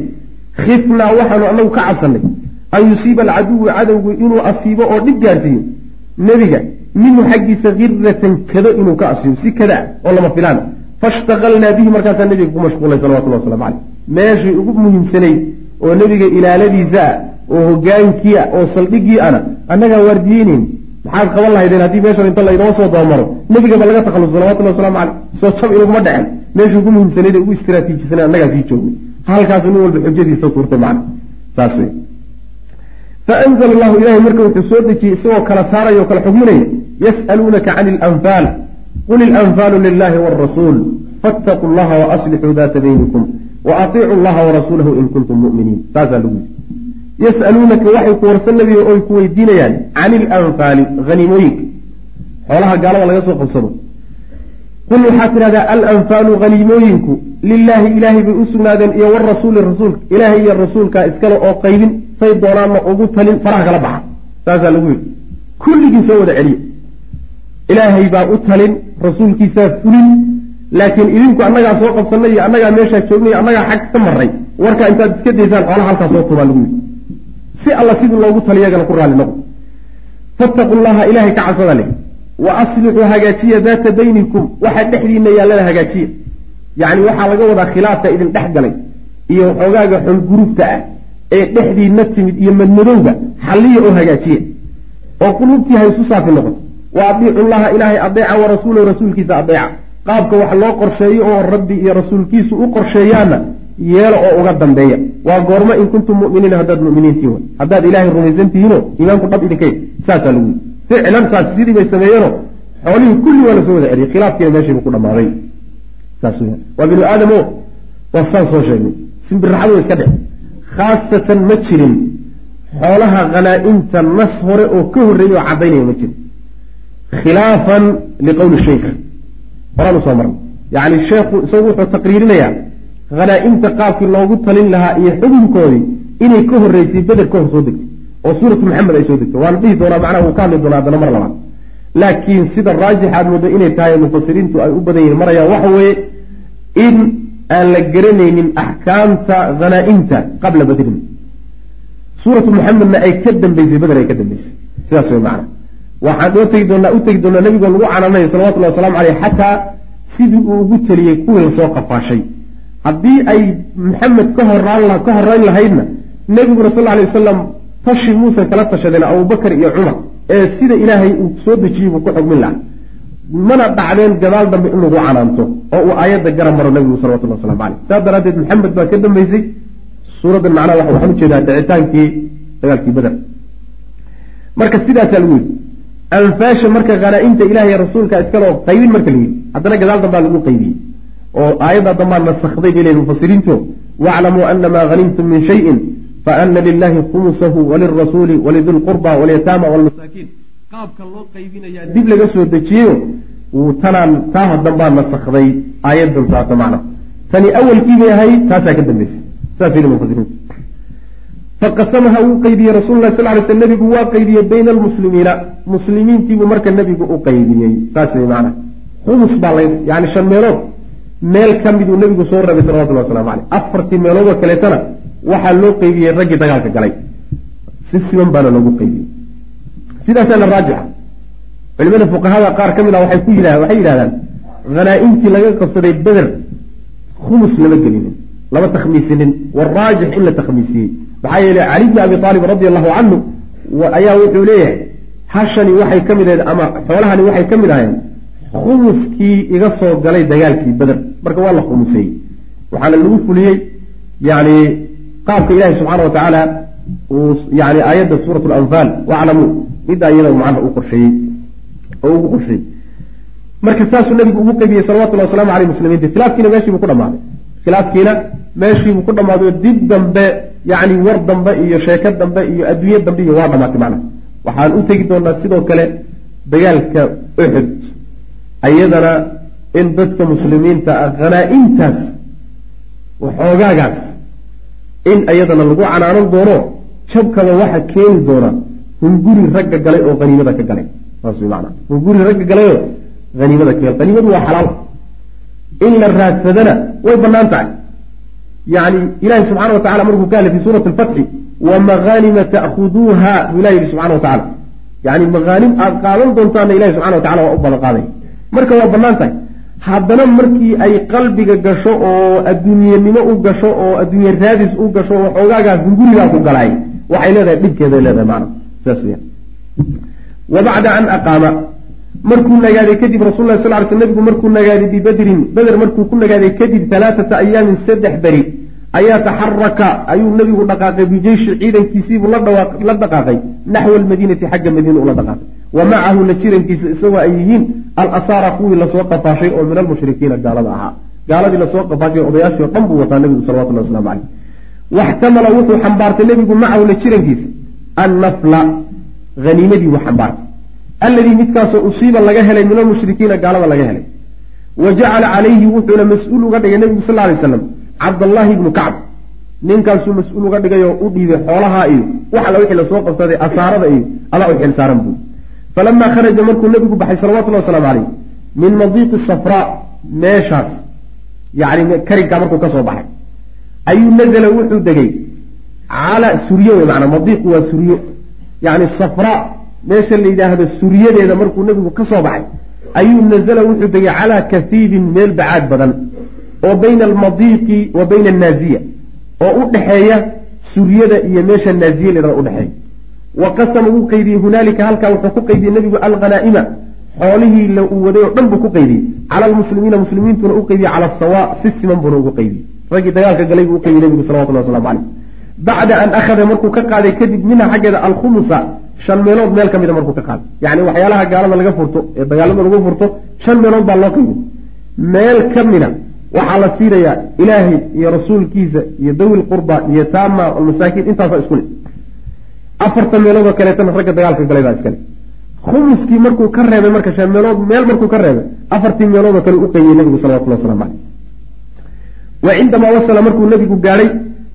Speaker 2: Khifnaa waxaanu anagu ka cabsanay an yusiiba alcaduwu cadowgu inuu asiibo oo dhib gaarsiiyo. Nebiga minhu xaggiisa hiratan kado inuu ka asiibo. Si kada oo lama filaan fashtaqalnaa bihi markaasaa nebiga ku mashquulay salawatullah waslamu caleyh meeshii ugu muhiimsanayd oo nebiga ilaaladiisa ah oo hogaankii ah oo saldhigii ana annagaa waardiyeyneyn maxaad qaban lahaydeen haddii meeshan inta laynoo soo dabamaro nebigaba laga takhalluso salawatullahi waslamu caleyh soo jab inaguma dhecen meeshii ugu muhiimsanayd ee ugu istraatiijisanay annagaa sii joognay halkaasu nin walba xujadiisa tuurtay macna saas wey faanzla allahu ilahay marka wuxuu soo dejiyey isagoo kala saaraya o kala xugminaya yas'aluunaka can ilanfaal qul ilanfaalu lilahi wاrasuul faاtaquu llaha waaslixuu daata baynikum waatiicuu llaha warasuulahu in kuntum muminiin saasaa lagu yii yasaluunaka waxay ku warsan nabigo oy ku weydiinayaan can ilanfaali haniimooyinka xoolaha gaalada laga soo qabsado. qul waxaa tidhahdaa alanfaalu haniimooyinku lilaahi ilaahay bay u sugnaadeen iyo warasuuli rasuulka ilaahay iyo rasuulkaa iskale oo qaybin say doonaanna ugu talin faraha kala baxa. saasaa lagu yidhi kulligii soo wada celiya ilaahay baa u talin rasuulkiisaa fulin laakiin idinku annagaa soo qabsanay iyo annagaa meeshaa joognay annagaa xag ka maray warkaa intaad iska daysaan xoolaha halkaa soo tubaa lagu yidhi. Si alla sidii loogu taliyagana ku raalli noqo fattaqu llaha ilaahay ka cabsada leh. Wa aslixuu hagaajiya daata baynikum waxaa dhexdiina yaallana hagaajiya. Yacni waxaa laga wadaa khilaafka idin dhex galay iyo xoogaaga xolgurubta ah ee dhexdiina timid iyo madmadowga xalliya oo hagaajiya. Oo qulubtii ha isu saafi noqoto wa adiicu llaha ilaahay adeeca wa rasuulahu rasuulkiisa adeeca qaabka wax loo qorsheeyo oo rabbi iyo rasuulkiisu u qorsheeyaana yeelo oo uga dambeeya. Waa goormo in kuntum muminiina haddaad muminiintiin way haddaad ilaahay rumaysantihiinoo iimaanku dhab idinka yid saasaa lagu ficlan saas sidii bay sameeyeenoo xoolihii kulli waa la soo wada celiyay khilaafkiina meeshiibu ku dhammaaday waa binu aadamo waa saan soo sheegnay. Simbiraxadu iska dhec. Khaasatan ma jirin. Xoolaha khanaa'imta nas hore oo ka horreeyay oo caddaynaya ma jirin khilaafan liqowli sheikh horaan u soo marnay yacni sheekhu isagu wuxuu taqriirinayaa khanaa'imta qaabkii loogu talin lahaa iyo xukunkoodii inay ka horreysay beder ka hor soo degtay oo suuratu maxamed ay soo degtay waana dhihi doonaa macnaha wuu ka hadli doonaa haddana mar labaad laakiin sida raajix aad moodo inay tahay mufasiriintu ay u badan yihiin marayaan waxa weeye in aan la garanaynin axkaamta khanaa'imta qabla badrin suuratu maxamedna ay ka dambeysay beder ay ka dambeysay sidaas way macana waxaan oo tegi doonaa u tegi doonaa nabigoo lagu cananaya salawatullahi waslamu caleyh xataa sidii uu ugu teliyey kuwii la soo qafaashay. Haddii ay maxamed ka horaan ka horeyn lahaydna nebiguna sal alay wasalam tashi muusan kala tashadeen abubakar iyo cumar ee sida ilaahay uu soo dejiyey buu ku xugmin lahaa. Mana dhacdeen gadaal dambe in lagu canaanto oo uu aayadda garab maro nabigu salawatullah waslamu caleyh saas daraaddeed maxamed baa ka dambeysay suuraddan macnaha waxaan u jeedaa dhicitaankii dagaalkii beder marka sidaasaa lagu yidhi anfaasha marka khanaa'imta ilahiy rasuulka iskale oo qaybin marka la yidhi. Haddana gadaal dambaa lagu qaybiyey. Oo aayadda dambaa nasakday bay leeyihiin mufasiriintu waaclamuu ana maa hanimtum min shayin faana lilahi khumusahu walirasuuli walidi lqurba walyataama walmasaakiin qaabka loo qaybinayaa dib laga soo dejiyeyo tanaan taa dambaa nasakday aayaddan taata macna. Tani awalkiibay ahayd taasaa ka dambeysay. Saas yidhi mufasiriintu faqasamaha wuu qaybiyey rasul lah sal lay sl nebigu waa qaybiyey bayna almuslimiina muslimiintiibuu marka nebigu u qaybiyey. Saas wey macna khumus baa la yani shan meelood. Meel ka miduu nebigu soo reebay salawatulli waslamu caleyh afartii meeloodoo kaleetana waxaa loo qeybiyey raggii dagaalka galay. Si siman baana loogu qeybiyey sidaasaana raajixa. Culimada fuqahada qaar ka mid ah waxay ku yidha waxay yidhahdaan hanaa-imtii laga qabsaday beder khumus lama gelinin lama takhmiisinin waraajix in la takhmiisiyey maxaa yeeley cali bni abi aalib radi allahu canhu ayaa wuxuu leeyahay hashani waxay ka mid ahayd ama xoolahani waxay ka mid ahayeen khumuskii iga soo galay dagaalkii beder marka waa la khumuseeyey waxaana lagu fuliyey yani qaabka ilahi subxaana wa tacaala uu yani aayadda suurat lanfaal waclamuu middaa iyada macnaha u qorsheeyey oo ugu qorsheeyey. Marka saasuu nabigu ugu qeybiyey salawatullahi waslamu aleyh muslimiinta khilaafkiina meeshiibuu ku dhamaaday khilaafkiina meeshiibuu ku dhamaaday oo dib dambe yani war dambe iyo sheeko dambe iyo adduunye dambe iyo waa dhamaatay macnaha. Waxaan u tegi doonaa sidoo kale dagaalka uxud ayadana in dadka muslimiinta ah hanaa-intaas waxoogaagaas in ayadana lagu canaanan doono jabkaba waxa keeni doona hunguri ragga galay oo haniimada ka galay. Saas way maanaa hunguri ragga galayoo haniimada ka galay. Haniimadu waa xalaal. In la raadsadana way bannaan tahay yani ilahi subxana wa tacala markuu ka hadlay fi suurati alfatxi wamaghanima ta'khuduuha buu ilah yihi subxana wa tacala yani maghaanim aada qaadan doontaana ilahi subxana wa tacala waa u balan qaaday marka waa bannaan tahay haddana markii ay qalbiga gasho oo adduunyanimo u gasho oo adduunye raadis u gasho oo waxoogaagaas hungurigaa ku galaay waxay leedahay dhibkeeday leedahay maana saas weya wa an aqaama markuu nagaaday kadib rasul lah sal ly sl nabigu markuu nagaaday bibedrin beder markuu ku nagaaday kadib alaaata ayaamin saddex beri ayaa taxaraka ayuu nabigu dhaqaaqay bijeyshi ciidankiisiibuu la dhaqaaqay naxwa almadiinati xagga madiina ula dhaqaaqay. Wa macahu la jirankiisa isagoo ay yihiin alasaara kuwii la soo qafaashay oo min almushrikiina gaalada ahaa. Gaaladii la soo qafaashay odayaashii o dhan buu wataa nabigu salawatullah waslamu caleyh waxtamala wuxuu xambaartay nebigu macahu la jirankiisa. Annafla haniimadii buu xambaartay alladii midkaasoo usiiba laga helay min almushrikiina gaalada laga helay wa jacala calayhi wuxuuna mas'uul uga dhigay nebigu sal lay slam cabdallaahi ibnu kacb ninkaasuu mas'uul uga dhigay oo u dhiibay xoolaha iyo wax alla wixii la soo qabsaday asaarada iyo adaa u xil saaran buu falamaa kharaja markuu nebigu baxay salawatullahi wasalaamu caleyh min madiiqi safraa meeshaas yani karinkaa markuu ka soo baxay ayuu nazala wuxuu degay calaa suryo wey maanaa madiiqu waa suryo yani safraa meesha la yidhaahdo suryadeeda markuu nebigu ka soo baxay ayuu nazala wuxuu degay calaa kafiibin meel bacaad badan oo bayna almadiiqi wa bayna annaaziya oo u dhexeeya suryada iyo meesha naaziya ladhada udhexeeya wa qasama wuu qeydiyey hunaalika halkaa wuxuu ku qeydiyey nebigu alghanaa'ima xoolihii la uu waday oo dhan buu ku qeydiyey cala almuslimiina muslimiintuna u qeydiyey cala asawa si siman buuna ugu qeydiyey raggii dagaalka galay buu u qeydiyey nebigu salawatullah waslamu caleyh bacda an akhada markuu ka qaaday kadib minha xaggeeda alkhumusa shan meelood meel ka mida markuu ka qaaday yacni waxyaalaha gaalada laga furto ee dagaalada lagu furto shan meelood baa loo qeydiyey meel ka mida waxaa la siinayaa ilaahay iyo rasuulkiisa iyo dawi lqurba iyo taama almasaakiin intaasa isku le afartan meeloodoo kaleetana ragga dagaalka galay baa iskale khumuskii markuu ka reebay marka shan meelood meel markuu ka reebay afartii meeloodoo kale u qeybiyey nabigu salawatullah waslamu caleyh wa cindamaa wasala markuu nabigu gaadhay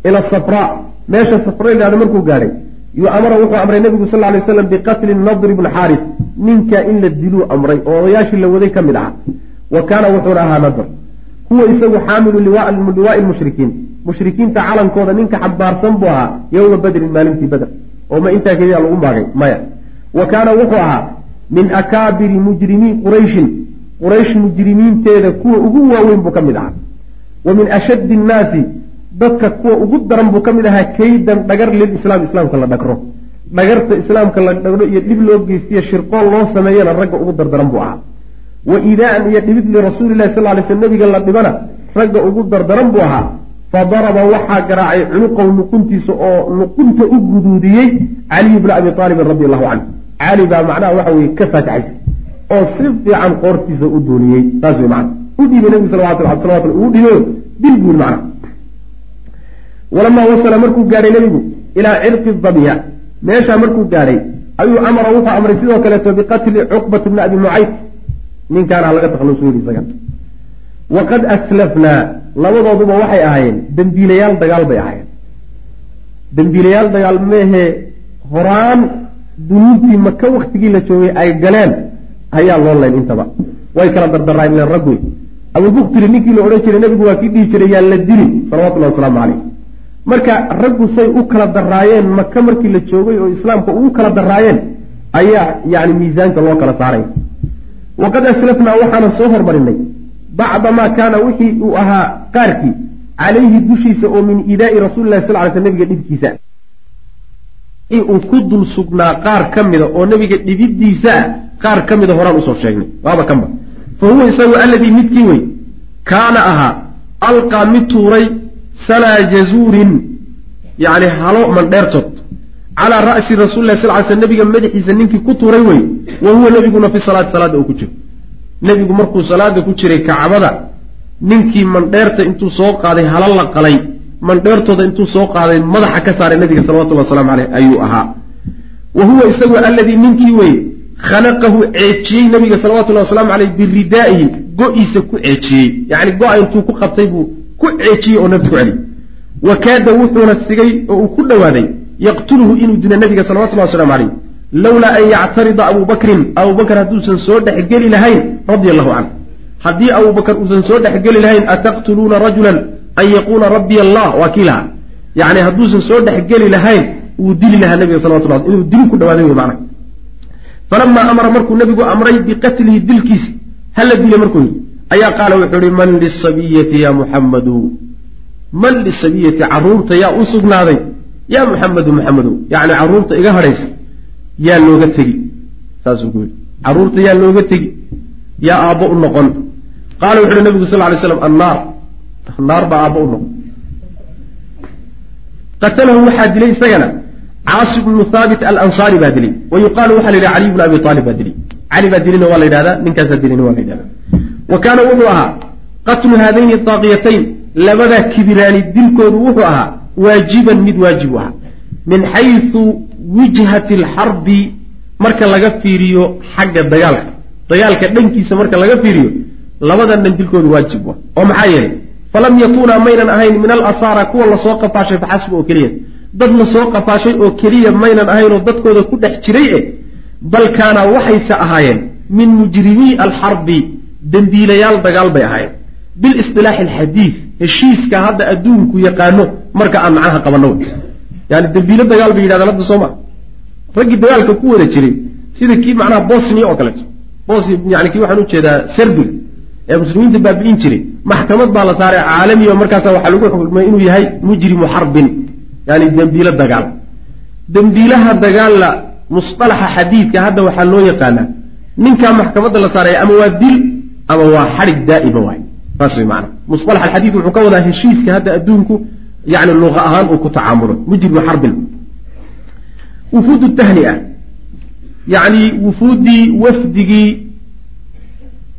Speaker 2: ila safraa meesha safra idhahda markuu gaadhay yu amara wuxuu amray nabigu sal ly slam biqatli nadri bni xaaris ninka in la diluu amray oo odayaashii la waday ka mid ahaa wa kaana wuxuuna ahaa nadr. Huwa isagu xaamilu liwaai lmushrikiin. Mushrikiinta calankooda ninka xambaarsan buu ahaa yowma badrin maalintii beder oo ma intaa keliya lagu maagay maya. Wa kaana wuxuu ahaa min akaabiri mujrimiin qurayshin. Quraysh mujrimiinteeda kuwa ugu waaweyn buu ka mid ahaa. Wa min ashaddi nnaasi dadka kuwa ugu daran buu ka mid ahaa kaydan dhagar lilislaam islaamka la dhagro. Dhagarta islaamka la dhagro iyo dhib loo geystiyo shirqool loo sameeyana ragga ugu dardaran buu ahaa. Wa idaaan iyo dhibid lirasuulilahi sal lay sl nabiga la dhibana ragga ugu dardaran buu ahaa. Fa daraba waxaa garaacay cunuqahu nuquntiisa oo nuqunta u guduudiyey caliyu bna abi aalibin radi allahu canhu cali baa macnaha waxa weye ka faataxaysta oo si fiican qoortiisa u dooniyey saas wey mana u dhiibay nabigu salawatullah uu dhiibayo dil buuri macnaha walamaa wasala markuu gaadhay nebigu ilaa cirqi dabya meeshaa markuu gaadhay ayuu amara wuxuu amray sidoo kaleeto biqatli cuqbat bni abi mucayd ninkaana laga taklusu yidhi isaga waqad aslafnaa labadooduba waxay ahaayeen dembiilayaal dagaal bay ahaayeen dembiilayaal dagaal meehee horaan dunuubtii maka waktigii la joogay ay galeen ayaa loo layn intaba way kala dardaraayeen rag wey abubuktiri ninkii la odhan jiray nebigu waa kii dhihi jiray yaan la dilin salawatullahi wasalaamu caleyh marka raggu say u kala daraayeen maka markii la joogay oo islaamka ugu kala daraayeen ayaa yani miisaanka loo kala saaray. Waqad aslafnaa waxaana soo hormarinay. Bacda maa kaana wixii uu ahaa qaarkii calayhi dushiisa oo min idaai rasuulilahi sal ly sl nabiga dhibkiisa. Uu ku dul sugnaa qaar ka mida oo nebiga dhibidiisaa qaar ka mida horaan u soo sheegnay. Waaba kanba fa huwa isagu alladii midkii wey kaana ahaa alqaa mid tuuray salaa jazuurin yani halo mandheertood calaa ra'si rasuulilahi sal ly sl nabiga madaxiisa ninkii ku tuuray wey wa huwa nebiguna fi salaati salaada uu ku jiro. Nebigu markuu salaada ku jiray kacbada ninkii mandheerta intuu soo qaaday hala la qalay mandheertooda intuu soo qaaday madaxa ka saaray nabiga salawatullah waslamu caleyh ayuu ahaa. Wa huwa isagu alladii ninkii wey khanaqahu ceejiyey nabiga salawatullahi wasalaamu caleyh biridaa'ihi go-iisa ku ceejiyey yacni go-a intuu ku qabtay buu ku ceejiyey oo nafta ku wa kaada wuxuuna sigay oo uu ku dhowaaday yaqtuluhu inuu dilo nabiga salawatullahi waslamu caleyh lowlaa an yactarida abuu bakrin abuu bakr hadduusan soo dhexgeli lahayn radia allahu canhu. Haddii abuu bakr uusan soo dhexgeli lahayn ataqtuluuna rajulan an yaquula rabbiy allah waa kii lahaa. Yani hadduusan soo dhexgeli lahayn wuu dili lahaa nabiga salawatullah inuu dili ku dhawaaday wey macna falamaa amara markuu nabigu amray biqatlihi dilkiisa hala dile markuu yii ayaa qaala wuxuu ihi man lisabiyati ya muxammadu man lisabiyati carruurta yaa u sugnaaday. Yaa muxamedu muxamedow yacni carruurta iga hadhaysa yaa looga tegi. Saasuu ku yidhi. Caruurta yaa looga tegi yaa aabbo u noqon. Qaala wuxu uhi nabigu sal ly slam annaar. Naar baa aabbo u noqon. Qatalahu waxaa dilay isagana caasim bnu thaabit alansaari baa dilay. Wa yuqaalu waxa la yidhaha caliy bnu abi aalib baa dilay. Cali baa dilina waa la yidhahdaa ninkaasaa dilina waa la yidhahda wa kaana wuxuu ahaa qatlu haadayni daaqiyatayn labadaa kibiraani dilkoodu wuxuu ahaa waajiban mid waajib u ahaa min xaysu wijhati alxarbi marka laga fiiriyo xagga dagaalka dagaalka dhankiisa marka laga fiiriyo labadan dhan dilkoodu waajib oo maxaa yeelay falam yakuunaa maynan ahayn min alasaara kuwa la soo qafaashay faxasba oo keliya dad la soo qafaashay oo keliya maynan ahaynoo dadkooda ku dhex jiray eh bal kaanaa waxayse ahaayeen min mujrimii alxarbi dembiilayaal dagaal bay ahaayeen bilistilaaxi alxadiid heshiiska hadda adduunku yaqaano marka aan macnaha qabanno. Yani dembiilo dagaal bay yidhahdaan hadda soo maa raggii dagaalka ku wada jiray sida kii macnaha bosnia oo kaleeto bosnia yani kii waxaan u jeedaa serbiga ee muslimiinta baabi'in jiray. Maxkamad baa la saaray caalamiya markaasa waxaa lagu xukmay inuu yahay mujrimu xarbin yani dembiilo dagaal. Dembiilaha dagaalla musalaxa xadiidka hadda waxaa loo yaqaanaa. Ninkaa maxkamadda la saaraya ama waa dil ama waa xadhig daa'ima waay. Saas way maana musalax alxadiid wuxuu ka wadaa heshiiska hadda adduunku yani luqa ahaan uu ku tacaamulo. Mujrimu xarbin. Wufuud tahnia yani wufuuddii wafdigii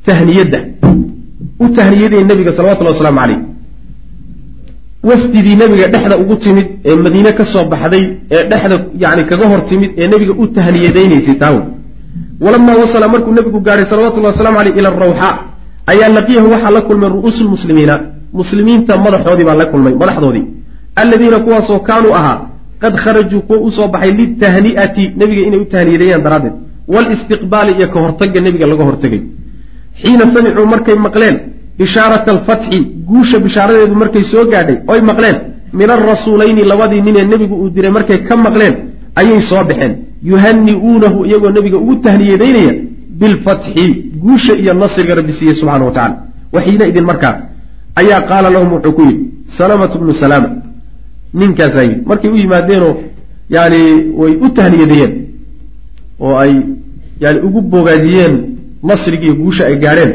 Speaker 2: tahniyadda. U tahniyaday nebiga salawatullahi wasalaamu caleyh wafdidii nebiga dhexda ugu timid ee madiine ka soo baxday ee dhexda yani kaga hor timid ee nebiga u tahniyadaynaysay taawe walamaa wasala markuu nebigu gaadhay salawatullahi wasalamu aleyh ila arawxaa ayaa laqiyahu waxaa la kulmay ru'uusu lmuslimiina muslimiinta madaxoodii baa la kulmay madaxdoodii. Alladiina kuwaasoo kaanuu ahaa qad kharajuu kuwa u soo baxay litahni'ati nebiga inay u tahniyadeeyaan daraaddeed. Walistiqbaali iyo ka hortagga nebiga laga hortegay. Xiina samicuu markay maqleen bishaarata alfatxi guusha bishaaradeedu markay soo gaadhay oy maqleen min alrasuulayni labadii nin ee nebigu uu diray markay ka maqleen ayay soo baxeen. Yuhani'uunahu iyagoo nebiga ugu tahniyadaynaya bilfatxi guusha iyo nasriga rabbi siiyey subxana wa tacala waxiina idin markaa ayaa qaala lahum wuxuu ku yidhi salamatu bnu salaama. Ninkaasaa yidhi markay u yimaadeenoo yani way u tahniyadeeyeen oo ay yani ugu bogaadiyeen nasrigiiyo guusha ay gaadheen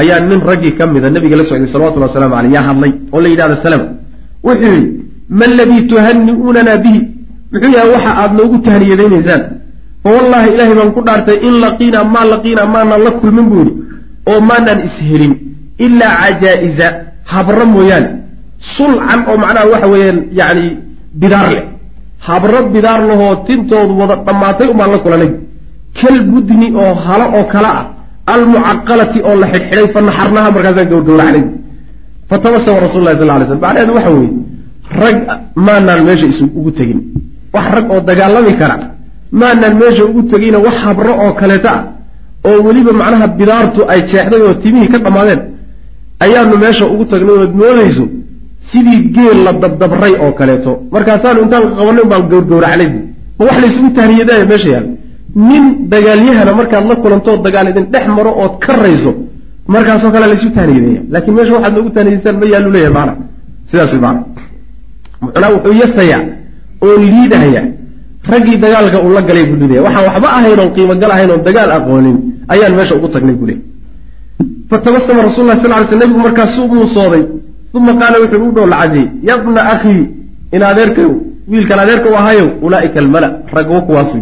Speaker 2: ayaa nin raggii ka mida nabiga la socday salawatullah waslamu aleyh yaa hadlay oo la yidhahda salama wuxuu yidhi ma aladii tuhani'uunana bihi muxuu yahay waxa aada noogu tahniyadaynaysaan fa wallaahi ilaahay baan ku dhaartay in laqiinaa maa laqiinaa maanaan la kulmin buu yidhi oo maanaan ishelin ilaa cajaa'iza habro mooyaane. Sulcan oo macnaha waxa weeyaan yani bidaar leh. Habro bidaar lahoo tintoodu wada dhammaatay umaan la kulanay kal budni oo halo oo kale ah almucaqalati oo la xidhxidhay fa naxarnaha markaasaan gowrgowracnay fatabasama rasul lahi sal lay slam macnaheedu waxa weeye rag maanaan meesha is ugu tegin wax rag oo dagaalami kara. Maanaan meesha ugu tegina wax habro oo kaleeta ah oo weliba macnaha bidaartu ay jeexday oo timihii ka dhammaadeen ayaanu meesha ugu tagnay ood moodayso sidii geel la dabdabray oo kaleeto. Markaasaanu intaan qabanay baan gowrgowracnay ma wax laysugu tahniyadaaya meesha yaal. Nin dagaalyahana markaad la kulantoo dagaal idin dhex maro ood ka rayso markaasoo kale laysu tahniyadeeya laakiin meesha waxaad noogu tahniyadaysaan ma yaallu leeyahay maana. Sidaas way maana. Muxunaa wuxuu yasayaa oo liidahaya. Raggii dagaalka uu la galay buu lidaya waxaan waxba ahayn oon qiimogal ahayn oon dagaal aqoonin. Ayaan meesha ugu tagnay buu leey fatabasama rasul lah sal ly sl nebigu markaasuu muusooday uma qaala wuxuu u dhow lacadiyey yabna akhii in adeerkayow wiilkan adeerka u ahayow ulaaika almala. Ragwo kuwaas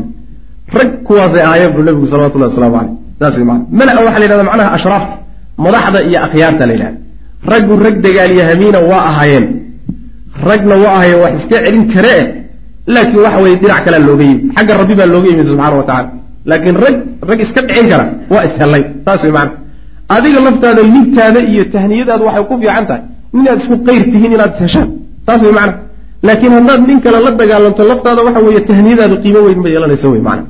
Speaker 2: rag kuwaasay ahaayeen buu nebigu salawatullahi waslamu caleyh saas maa mala waxa la yhahda macnaha ashraafta madaxda iyo akhyaarta la yidhahda raggu rag dagaalyahamiina waa ahaayeen. Ragna waa ahaayeen wax iska celin karee laakiin waxa weye dhinac kalea looga yimi. Xagga rabbi baa looga yimid subxana wa tacala laakiin rag rag iska dhicin kara waa ishellay saas way maana adiga laftaada libtaada iyo tahniyadaada waxay ku fiican tahay. Inaad isku qayr tihiin inaad heshaan. Saas way macana laakiin haddaad nin kale la dagaalanto laftaada waxa weeye tahniyadaadu qiimo weyn ma yeelanaysa wey maana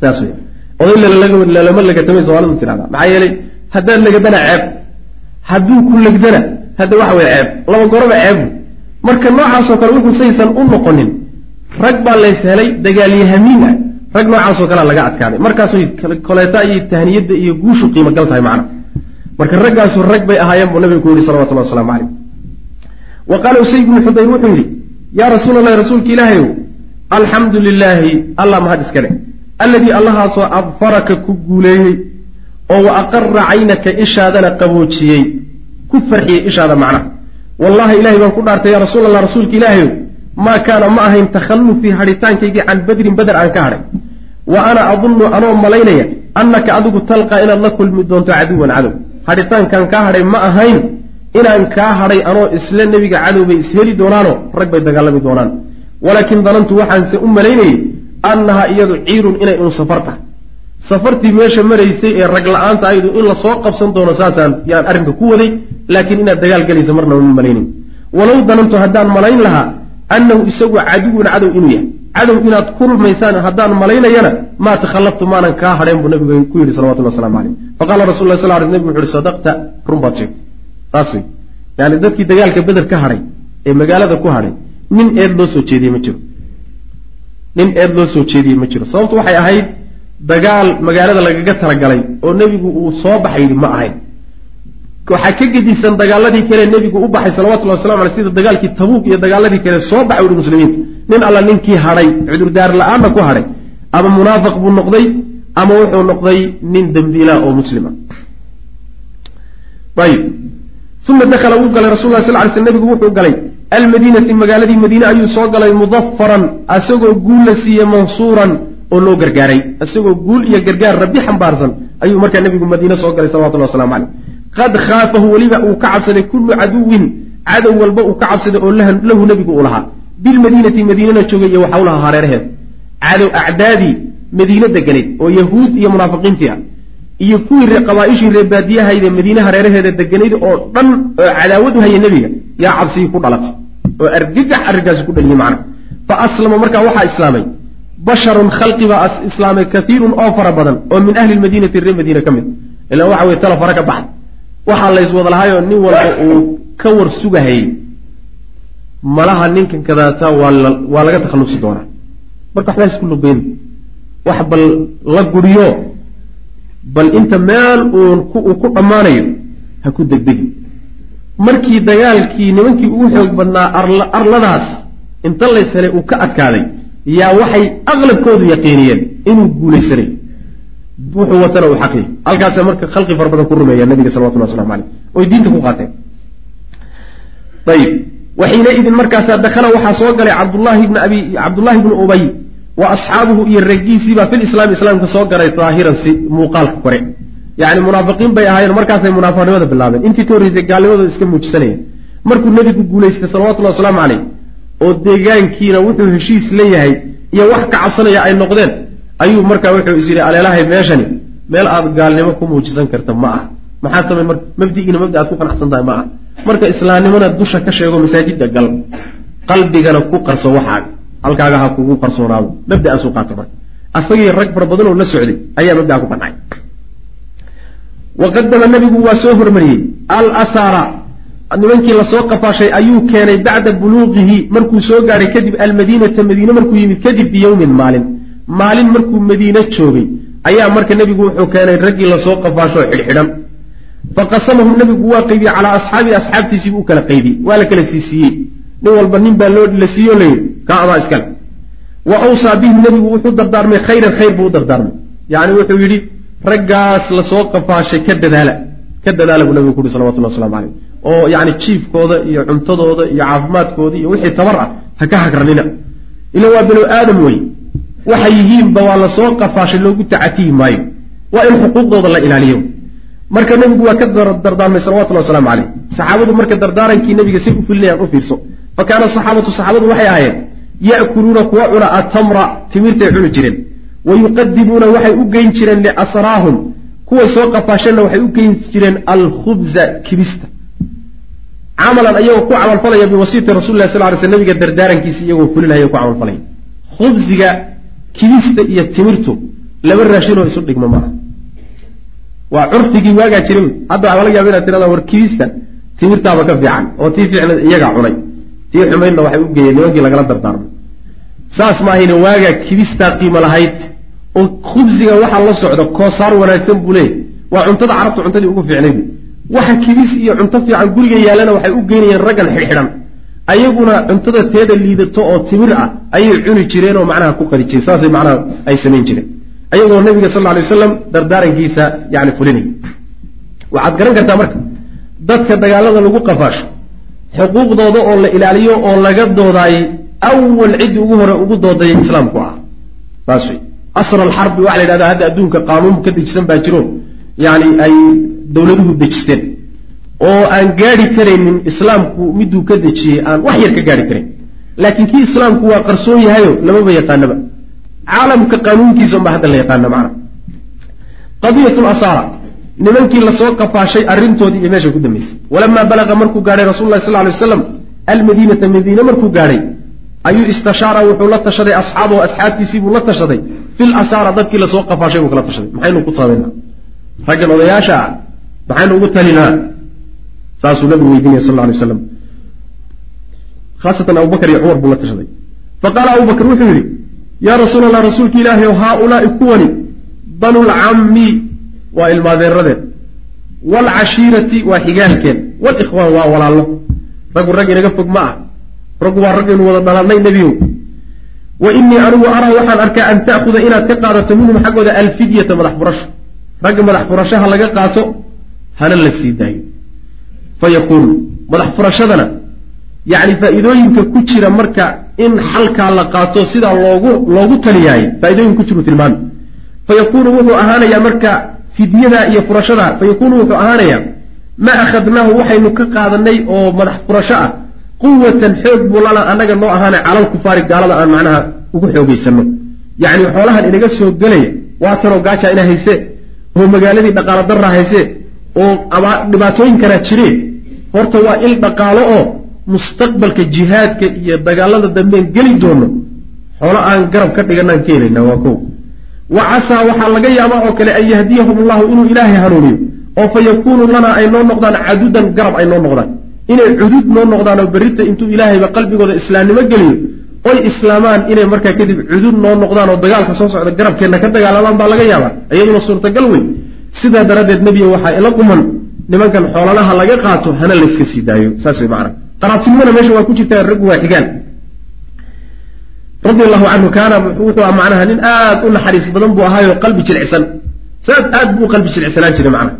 Speaker 2: saas wey oday lalama lagatamay soomalidu tirahda maxaa yeelay haddaad lagadana ceeb. Hadduu ku legdana hadda waxa weye ceeb. Laba goroba ceebu marka noocaasoo kale wuxuu saysan u noqonin rag baa lays helay dagaalyahamiin ah rag noocaasoo kalea laga adkaaday markaasay koleeta iyo tahniyadda iyo guushu qiimo gal tahay macna. Marka raggaasu rag bay ahaayeen buu nabigu ku yihi salawatullah waslamu caleyh wa qaala usayd bnu xudayr wuxuu yidhi yaa rasuula allahi rasuulka ilaahayow alxamdu lilaahi allah mahad iska leh alladii allahaasoo adfaraka ku guuleeyey oo wa aqara caynaka ishaadana qaboojiyey. Ku farxiyey ishaada macnaha wallahi ilahay baan ku dhaartay yaa rasuul allah rasuulka ilaahayow maa kaana ma ahayn takhallufii hadhitaankaygii can badrin beder aan ka hadhay wa ana adunnu anoo malaynaya annaka adigu talqaa inaad la kulmi doonto caduwan cadow hadhitaankaan kaa hadhay ma ahayn inaan kaa hadhay anoo isle nebiga cadow bay isheli doonaanoo rag bay dagaalami doonaan walaakin danantu waxaanse u malaynayey annahaa iyadu ciirun inay un safar tahay safartii meesha maraysay ee rag la'aanta ayadu in la soo qabsan doono saasaan yaan arrinka ku waday laakiin inaad dagaal gelaysa marnaba ma malaynayn walow danantu haddaan malayn lahaa annahu isagu caduwun cadow inuu yahay cadow inaad ku rumaysaan haddaan malaynayana maa takhallaftu maanan kaa hadheen buu nabigu ku yidhi salawatullah waslamu caleyh faqala rasul lah sal l nebigu wuxu uhi sadaqta run baad sheegtay saas wey yani dadkii dagaalka beder ka hadhay ee magaalada ku hadhay nin eed loo soo jeediyey ma jiro nin eed loo soo jeediyey ma jiro sababtu waxay ahayd dagaal magaalada lagaga talagalay oo nebigu uu soo baxay yidhi ma ahayn waxaa ka gedisan dagaaladii kale nebigu u baxay salawatullahi waslamu aley sida dagaalkii tabuuk iyo dagaaladii kale soo baxay uhi muslimiinta nin alla ninkii hadhay cudurdaar la'aanna ku hadhay ama munaafiq buu noqday ama wuxuu noqday nin dembiila oo muslima. Ayib uma dakhala wuu galay rasul lah sal ly sl nebigu wuxuu galay almadiinati magaaladii madiine ayuu soo galay mudafaran asagoo guul la siiyey mansuuran oo loo gargaaray. Isagoo guul iyo gargaar rabbi xambaarsan ayuu markaa nebigu madiine soo galay salawatullah waslamu caleyh qad khaafahu weliba uu ka cabsaday kullu caduwin cadow walba uu ka cabsaday oo lahu nebigu uu lahaa. bilmadiinati madiinana joogay iyo waxau lahaa hareeraheed cadow acdaadii madiine deganayd oo yahuud iyo munaafiqiintii ah. iyo kuwii qabaaishii reebaadiyahayde madiine hareeraheeda deganayd oo dhan oo cadaawad u haya nebiga yaa cabsigii ku dhalatay oo argagax arrinkaasi ku dhaliyey macna. fa aslama markaa waxaa islaamay. basharun khalqi baa islaamay kaiirun oo fara badan oo min ahli lmadiinati reer madiine ka mid. ilaa waxa weye tala fara ka baxay waxaa la yswada lahaayoo nin walba uu ka war sugahayey malaha ninkan kadaata waa laga takhallusi doonaa. Marka waxbaa isku lugeyn wax bal la guriyo bal inta meel uu ku dhammaanayo ha ku degdegi. Markii dagaalkii nimankii ugu xoog badnaa arladaas inta lays helay uu ka adkaaday yaa waxay aqlabkoodu yaqiiniyeen inuu guulaysanayo wuxuu watana uu xaqiya halkaasa marka khalqi fara badan ku rumeeya nabiga salawatullah waslamu aleyh oy diinta ku qaateen. Ayib waxiina idin markaasaa dakhala waxaa soo galay cabdullahi bni ubay wa asxaabuhu iyo raggiisiibaa fil islaami islaamka soo galay daahiran si muuqaalka kore. Yacni munaafiqiin bay ahaayeen markaasay munaafiqnimada bilaabeen. Intii ka horreysay gaalnimadooda iska muujisanayeen markuu nebigu guulaystay salawatullahi wasalaamu caleyh oo deegaankiina wuxuu heshiis leeyahay iyo wax ka cabsanaya ay noqdeen ayuu markaa wuxuu is yidhi aleelahay meeshani meel aad gaalnimo ku muujisan karta ma ah maxaad samay marka mabdigiina mabdi aad ku qanacsan tahay ma ah marka islaamnimona dusha ka sheego masaajidda gal qalbigana ku qarso waxaaga halkaaga ha kugu qarsoonaado mabda'aasuu qaata marka. Asagii rag fara badanoo la socday ayaa mabdaa ku qancay waqadama nabigu waa soo hormariyey. Alasaara nimankii la soo qafaashay ayuu keenay bacda buluuqihi markuu soo gaadhay kadib almadiinata madiine markuu yimid kadib biyowmin maalin maalin markuu madiine joogay ayaa marka nebigu wuxuu keenay raggii la soo qafaasho xidhxidhan. Faqasamahum nebigu waa qaybiyey calaa asxaabii asxaabtiisiibuu u kala qaybiyey. Waa la kala siisiiyey nin walba nin baa loo la siiyo layidhi kaa amaa iskale. Wa awsaa bihim nebigu wuxuu dardaarmay khayran khayr buu u dardaarmay. Yacni wuxuu yidhi raggaas la soo qafaashay ka dadaala ka dadaala buu nabigu kuuhi salawatullah waslamu caleyh oo yacni jiifkooda iyo cuntadooda iyo caafimaadkooda iyo wixii tabar ah ha ka hagranina ila waa binu aadam wey waxay yihiinba waa la soo qafaashay loogu tacatihi maayo. Waa in xuquuqdooda la ilaaliyo. Marka nebigu waa ka dardaarmay salawatullahi wasalaamu caleyh saxaabadu marka dardaarankii nebiga say u filinayaan u fiirso. Fa kaana saxaabatu saxaabadu waxay ahaayeen ya'kuluuna kuwa cuna atamra timirtay cuni jireen. Wa yuqadimuuna waxay u geyn jireen liasraahum kuway soo qafaasheenna waxay u geyn jireen alkhubza kibista. Camalan ayagoo ku camalfalaya biwasiiti rasulilah sal ly sl nabiga dardaarankiisa iyagoo fulinaya ku camalfalaya. Khubsiga kibista iyo timirtu laba raashinoo isu dhigma maaha waa curfigii waagaa jiray hadda waxaa laga yaba inaad tirada war kibista timirtaaba ka fiican oo tii fiicneed iyagaa cunay. Tii xumaydna waxay u geeyeen nimankii lagala dardaarmay. Saas maahayne waagaa kibistaa qiimo lahayd oo khubsiga waxaa la socda koosaar wanaagsan buu leeyay waa cuntada carabta cuntadii ugu fiicnayd. Waxa kibis iyo cunto fiican guriga yaallana waxay u geynayeen raggan xidhxidhan ayaguna cuntada teeda liidato oo timir ah ayay cuni jireen oo macnaha ku qadi jireen saasay macnaha ay samayn jireen. Ayagoo nabiga sal alay wasalam dardaarankiisa yani fulinaya waxaad garan kartaa marka dadka dagaalada lagu qafaasho xuquuqdooda oo la ilaaliyo oo laga doodaayey awal ciddii ugu hore ugu doodaya islaamku ah. Saas wey asra alxarbi waxa la yidhahda hadda adduunka qaanuun ka dejisan baa jiro. Yani ay dowladuhu dejisteen oo aan gaadhi karaynin islaamku miduu ka dejiyey aan wax yar ka gaadhi karayn laakiin kii islaamku waa qarsoon yahayo lamaba yaqaanaba. Caalamka qaanuunkiisa unbaa hadda la yaqaana macna. Qadiyat lasaara nimankii la soo qafaashay arrintoodii iyo meesha ku dambaysay walamaa balaqa markuu gaadhay rasul lahi sal lay waslam almadiinata madiine markuu gaadhay ayuu istashaara wuxuu la tashaday asxaabahu asxaabtiisii buu la tashaday. Fil asaara dadkii la soo qafaashay buu kala tashaday. Maxaynu ku sabaynaa raggan odayaasha maxaynu ugu talinaa saasuu nabigu weydiinaya sal lay waslam khaasatan abubakar iyo cumar buu la tashaday. Faqaala abubakr wuxuu yidhi yaa rasuul allah rasuulka ilaahi ow haaulaai kuwani banulcammi waa ilmaadeeradeen waalcashiirati waa xigaalkeen walikhwaan waa walaallo. Raggu rag inaga fog ma ah raggu waa rag aynu wada dhalannay nebiyow wa innii anigu araa waxaan arkaa an ta'khuda inaad ka qaadato minhum xaggooda alfidyata madax furasho ragga madax furashaha laga qaato hana la sii daayo fa yakuunu madax furashadana yacni faa'iidooyinka ku jira marka in xalkaa la qaato sidaa loogu loogu taliyaayo faaidooyin ku jiru tilmaami fa yakuunu wuxuu ahaanayaa marka fidyadaa iyo furashadaa fa yakuunu wuxuu ahaanayaa ma akhadnaahu waxaynu ka qaadanay oo madax furasho ah quwatan xoog buu lana annaga noo ahaanay calal kufaari gaalada aan macnaha ugu xoogaysano yacni xoolahan inaga soo gelaya waatanoo gaajaa ina hayse oo magaaladii dhaqaalo darraa hayse oo ama dhibaatooyinkanaa jireen horta waa il dhaqaalo oo mustaqbalka jihaadka iyo dagaalada dambeen geli doono. Xoolo aan garab ka dhiganaan ka helayna waa kow. Wa casaa waxaa laga yaabaa oo kale an yahdiyahum allahu inuu ilaahay hanuuniyo. Oo fa yakuunu lanaa ay noo noqdaan cadudan garab ay noo noqdaan. Inay cudud noo noqdaan oo berrita intuu ilaahayba qalbigooda islaamnimo geliyo oy islaamaan inay markaa kadib cudud noo noqdaan oo dagaalka soo socda garabkeenna ka dagaalamaan baa laga yaabaa. Iyaduna suurtagal wey sidaa daraaddeed nebiga waxaa ila quman nimankan xoolalaha laga qaato hana layska sii daayo saas wey macana qaraabtinimona meesha waa ku jirtaa raggu waa xigaan radi allahu canhu kaana wuxuu a macnaha nin aad u naxariis badan buu ahaayo qalbi jilicsan. Saas aad buu qalbi jilicsanaan jiray macnaha.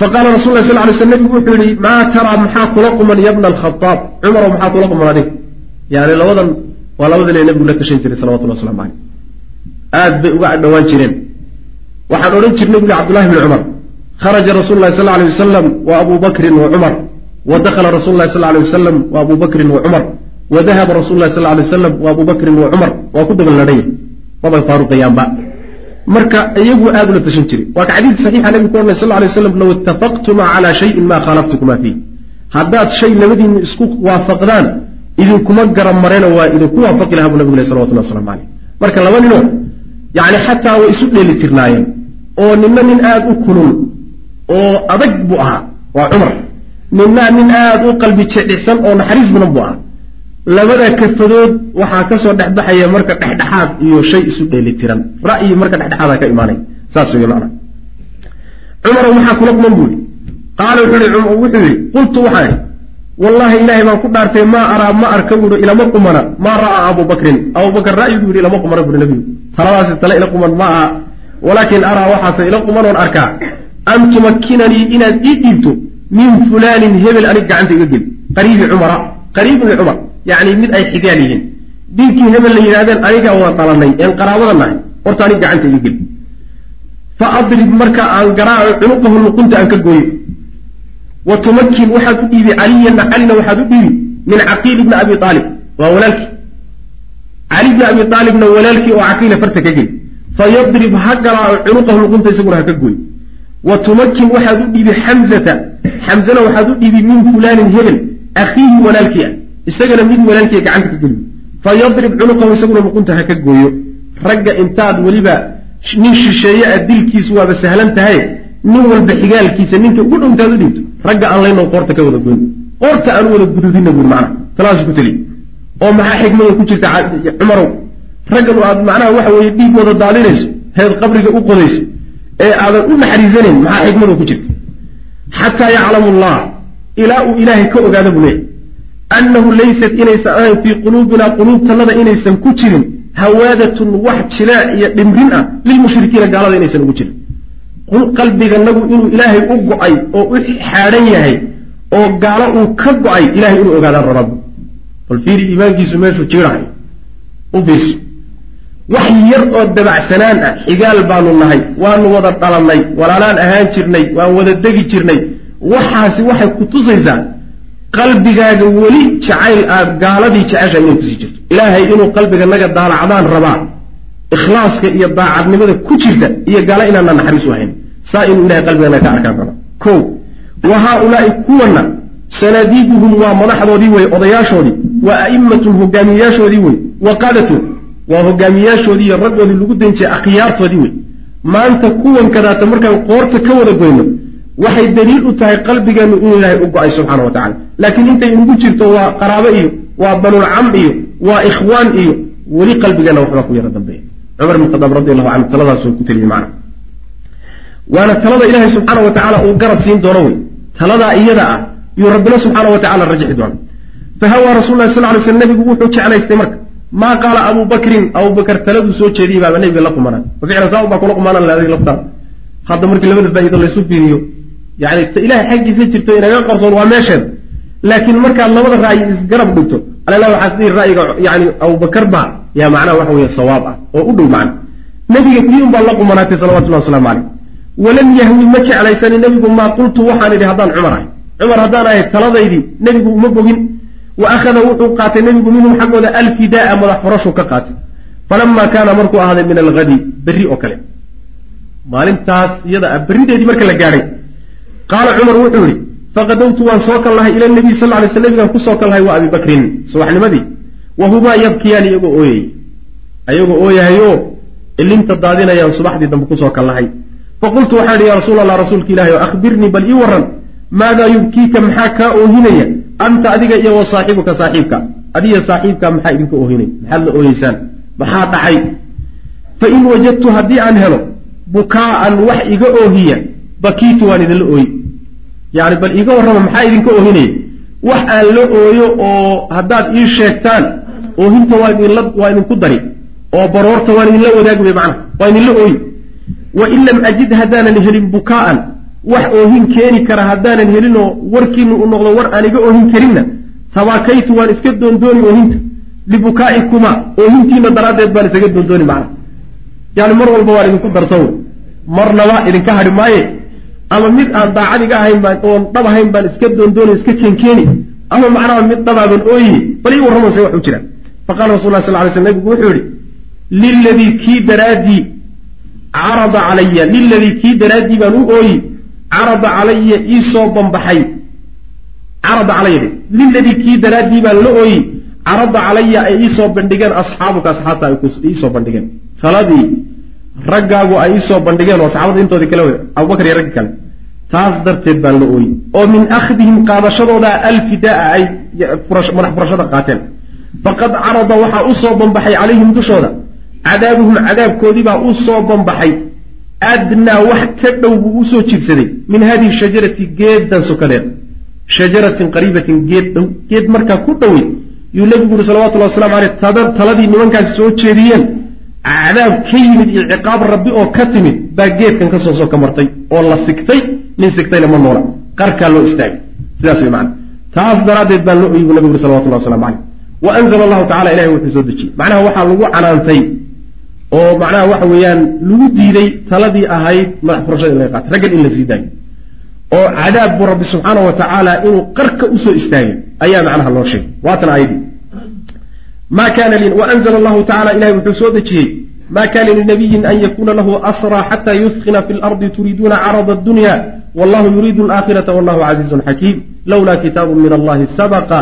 Speaker 2: Faqaala rasul lah sal lay sl nabigu wuxuu yihi maa taraa maxaa kula quman yabna alkhaaab cumarow maxaa kula quman adig? Yani labadan waa labadan ee nabigu la tashan jiray salawatullah waslamu caleyh aad bay uga dhowaan jireen waxaan odhan jirnay buli cabdullahi bni cumar. Kharaja rasuulu lahi sal lay wasalam wa abu bakrin wa cumar. Wa dakhala rasul lahi sal lay wasalam wa abu bakrin wa cumar. Wa dahaba rasul lahi sal lay wasalam wa abu bakrin wa cumar. Waa ku daballadhanya mabay faaruqayaanba marka iyagu aad ula tashan jiray. Waa ka xadiid saxiixa nabigu ornay sal lay waslam low itafaqtuma cala shayin ma khaalaftukuma fiih. Haddaad shay labadiinu isku waafaqdaan idinkuma garab marena waa idinku waafaqi laha buu nabigu leh salawatullah waslamu caleyh marka laba ninoo yani xataa way isu dheeli tirnaayeen. Oo ninna nin aada u kulul oo adag buu ahaa waa cumar. Ninna nin aada u qalbi jecicsan oo naxariis badan buu ah labada kafadood waxaa ka soo dhexbaxaya marka dhexdhexaad iyo shay isu dheelitiran ra'yi marka dhexdhexaada ka imaanay. Saas wey macna. Cumar maxaa kula quman buu yihi qaala wuxuu yihi qultu waxaan idhi wallahi ilaahay baan ku dhaartay maa araa ma arka buui ilama qumana maa ra'aa abu bakrin? Abubakr ra'yigu yidhi ilama qumana buui nabigu taladaasi tale ila quman ma aha walaakin araa waxaase ila qumanoon arkaa. An tumakinanii inaad ii dhiibto min fulaanin hebel anig gacanta iga geli qariibi cumara qariibni cumar. Yacni mid ay xigaan yihiin. Dhiinkii hebel la yidhahdeen anigaa waan dhalanay een qaraabada nahay. Horta anig gacanta iga geli fa adrib marka aan garaaco cunuqahu luqunta aan ka gooyo. Wa tumakin waxaad u dhiibi caliyana calina waxaad u dhiibi min caqiil ibni abi aalib waa walaalkii cali bni abi aalibna walaalkii oo caqiila farta ka geli. Fayadrib ha garaaco cunuqahu luqunta isaguna ha ka gooyo wa tumakin waxaad u dhiibi xamzata xamzana waxaad u dhiibi min fulaanin hebel akhiihi walaalkii ah. Isagana mid walaalkii gacanta ka geliyo fayadrib cunuqahu isaguna luqunta ha ka gooyo. Ragga intaad weliba nin shisheeye a dilkiisu waaba sahlan tahay nin walba xigaalkiisa ninka ugu dhow intaad u dhiibto ragga aan layno qoorta ka wada goyn. Qoorta aan wada gududina buur macna talaasu ku teliy oo maxaa xikmada ku jirta cumarow raggan aad macnaha waxa weeye dhiig wada daadinayso heed qabriga u qodayso ee aadan u naxariisanayn maxaa xikmada ku jirta? Xataa yaclamu allah ilaa uu ilaahay ka ogaada buu leeyahy annahu laysat inaysan ahayn fii quluubina quluubtannada inaysan ku jirin hawaadatun wax jilaac iyo dhimrin ah lilmushrikiina gaalada inaysan ugu jirin. Qalbiganagu inuu ilaahay u go'ay oo u xaadhan yahay oo gaalo uu ka go'ay ilahay inuu ogaadaan rabaabu bal fiiri iimaankiisu meeshuu jiirahayo u fiirso wax yar oo dabacsanaan ah xigaal baanu nahay waanu wada dhalannay walaalaan ahaan jirnay waan wada degi jirnay. Waxaasi waxay ku tusaysaa qalbigaaga weli jacayl aad gaaladii jecesha inay ku sii jirto. Ilaahay inuu qalbiganaga daalacdaan rabaa ikhlaaska iyo daacadnimada ku jirta iyo gaalo inaana naxariis u hayn saa inuu ilahay qalbigana ka arkaan raba ko wa haaulaai kuwana sanaadiiduhum waa madaxdoodii wey odayaashoodii. Wa a'immatun hogaamiyeyaashoodii wey wa qaadatu waa hogaamiyeyaashoodii iyo raggoodii lagu daynjiyay akhyaartoodii wey maanta kuwan kadaata markaan qoorta ka wada goyno waxay daliil u tahay qalbigeennu inuu ilaahay u go'ay subxaana wa tacala laakiin intay inugu jirto waa qaraabo iyo waa banulcam iyo waa ikhwaan iyo weli qalbigeenna waxbaa ku yara dambeeya. Cumar bin khadaab radi allahu canhu taladaasuu ku teliyey macna waana talada ilaahay subxaana wa tacaala uu garab siin doono wey taladaa iyada ah yuu rabbina subxaana wa tacala rajixi doona fahawaa rasul lahi sal ly sl nabigu wuxuu jeclaystay marka maa qaala abu bakrin? Abubakar taladuu soo jeediyey baaba nabiga la qumanaa waficlan saa baa kula qumaanaan ladig laftaada hadda markii labada faa'ido laysu fiiriyo yani ilahay xaggiisa jirto inaga qarsoon waa meesheeda laakiin markaad labada ra'yi isgarab dhigto alala waxaad dhihi ra'yiga yani abubakar baa yaa macnaha waxa weeye sawaab ah oo u dhow macna. Nebiga tii un baa la qumanaatay salawatullahi waslamu caleyh walam yahwi ma jeclaysani nebigu maa qultu waxaan idhi haddaan cumar ahay cumar haddaan ahay taladaydii nebigu uma bogin. Wa akhada wuxuu qaatay nebigu minhum xaggooda alfidaaa madax furashuu ka qaatay. Falama kaana markuu ahaaday min alhadi berri oo kale. Maalintaas iyada ah berrideedii marka la gaadhay qaala cumar wuxuu yihi faqadowtu waan soo kal lahay ila nabiy sal lay sl nabigaan ku soo kal lahay wa abi bakrin. Subaxnimadii wa humaa yabkiyaan iyagoo ooyay ayagoo ooyahayo ilinta daadinayaan subaxdii dambe ku soo kal lahay faqultu waxaan idhi ya rasuul allah rasuulka ilahi o akhbirnii bal ii waran maadaa yubkiika maxaa kaa oohinaya anta adiga iyo wa saaxiibka adiga saaxiibka maxaa idinka oohinaya maxaad la ooyeysaan maxaa dhacay fa in wajadtu haddii aan helo bukaa'an wax iga oohiya bakiitu waan idinla ooyi yani bal iiga warrama maxaa idinka oohinaya wax aan la ooyo oo haddaad ii sheegtaan oohinta waa idinla waa idinku dari oo baroorta waan idinla wadaagi wey macnaha waa idinla ooyi wa in lam ajid haddaanan helin bukaa'an wax oohin keeni kara haddaanan helinoo warkiinu u noqdo war aan iga oohin karinna tabaakaytu waan iska doondooni oohinta. Libukaa'ikuma oohintiina daraaddeed baan isaga doondooni macnaha yani mar walba waan idinku darsan wey marnaba idinka hadhi maaye. Ama mid aan daacad iga ahayn baan oon dhab ahayn baan iska doondoonay iska keenkeeni. Ama macnaha mid dhabaaban ooyi bal ii warramaysa wax u jira. Faqala rasul lah sal lay sl nabigu wuxuu yihi liladii kii daraaddii carada calaya liladii kii daraaddii baan u ooyi carada calaya iisoo bambaxay carada calaya liladii kii daraaddii baan la ooyi carada calaya ay iisoo bandhigeen asxaabuka asxaabta ay iisoo bandhigeen. Taladii raggaagu ay iisoo bandhigeen oo saxaabada intoodii kale wey abubakar iyo raggi kale taas darteed baan la ooyey. Oo min akhdihim qaadashadooda alfidaa ay madax furashada qaateen. Faqad carada waxaa u soo banbaxay calayhim dushooda. Cadaabuhum cadaabkoodiibaa u soo banbaxay adnaa wax ka dhow buu u soo jirsaday min hadihi shajarati geeddan sokadeed shajaratin qariibatin geed dhow geed markaa ku dhowey yuu nebigu yuri salawatullahi waslamu aleyh taladii nimankaasi soo jeediyeen cadaab ka yimid iyo ciqaab rabbi oo ka timid baa geedkan ka soo soka martay oo la sigtay nin sigtayna ma noola qarkaa loo istaagay sidaas way macana taas daraaddeed baa loo oyi bu nabigu yuri salawatullahi waslamu caleyh wa anzala allahu tacala ilahay wuxuu soo dejiyey macnaha waxaa lagu canaantay oo macnaha waxa weeyaan lagu diiday taladii ahayd madax furashada in laga qaato raggan in la sii daayo oo cadaab buu rabbi subxaana wa tacaala inuu qarka u soo istaagay ayaa macnaha loo sheegay. Waatan aayadii. Ma kana waanzla allahu tacala ilahay wuxuu soo dejiyey ma kana linabiyin an yakuna lahu asraa xata yuskina fi lardi turiiduuna carada addunya wallahu yuriidu alaakhirata wallahu casiizun xakiim. Lowla kitaabu min allahi sabaqa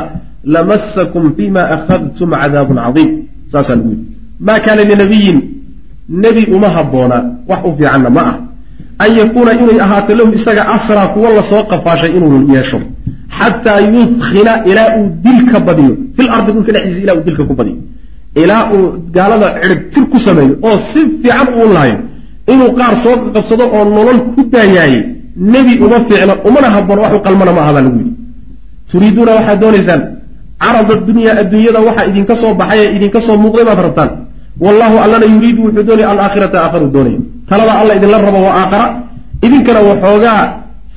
Speaker 2: lamasakum fima akhadtum cadaabun cadiim. Saasaa lagu yidhi. Ma kana linabiyin nebi uma habboona wax u fiicanna ma ah. An yakuuna inay ahaato lahu isaga asraa kuwa la soo qafaashay inuu yeesho. Xataa yudkina ilaa uu dilka badiyo. Fil ardi dhulka dhexdiisa ilaa uu dilka ku badiyo. Ilaa uu gaalada cirib tir ku sameeyo oo si fiican uu laayo. Inuu qaar soo qabsado oo nolol ku daayaayey nebi uma fiicno umana habboon wax u qalmana ma aha baa lagu yidhi. Turiiduuna waxaad doonaysaan carada dunyaa adduunyada waxaa idinka soo baxay ee idinka soo muuqday baad rabtaan wallahu allana yuriidu wuxuu doonaya alaakhirata aakharu doonaya. Talada alla idinla rabo waa aakhara. Idinkana waxoogaa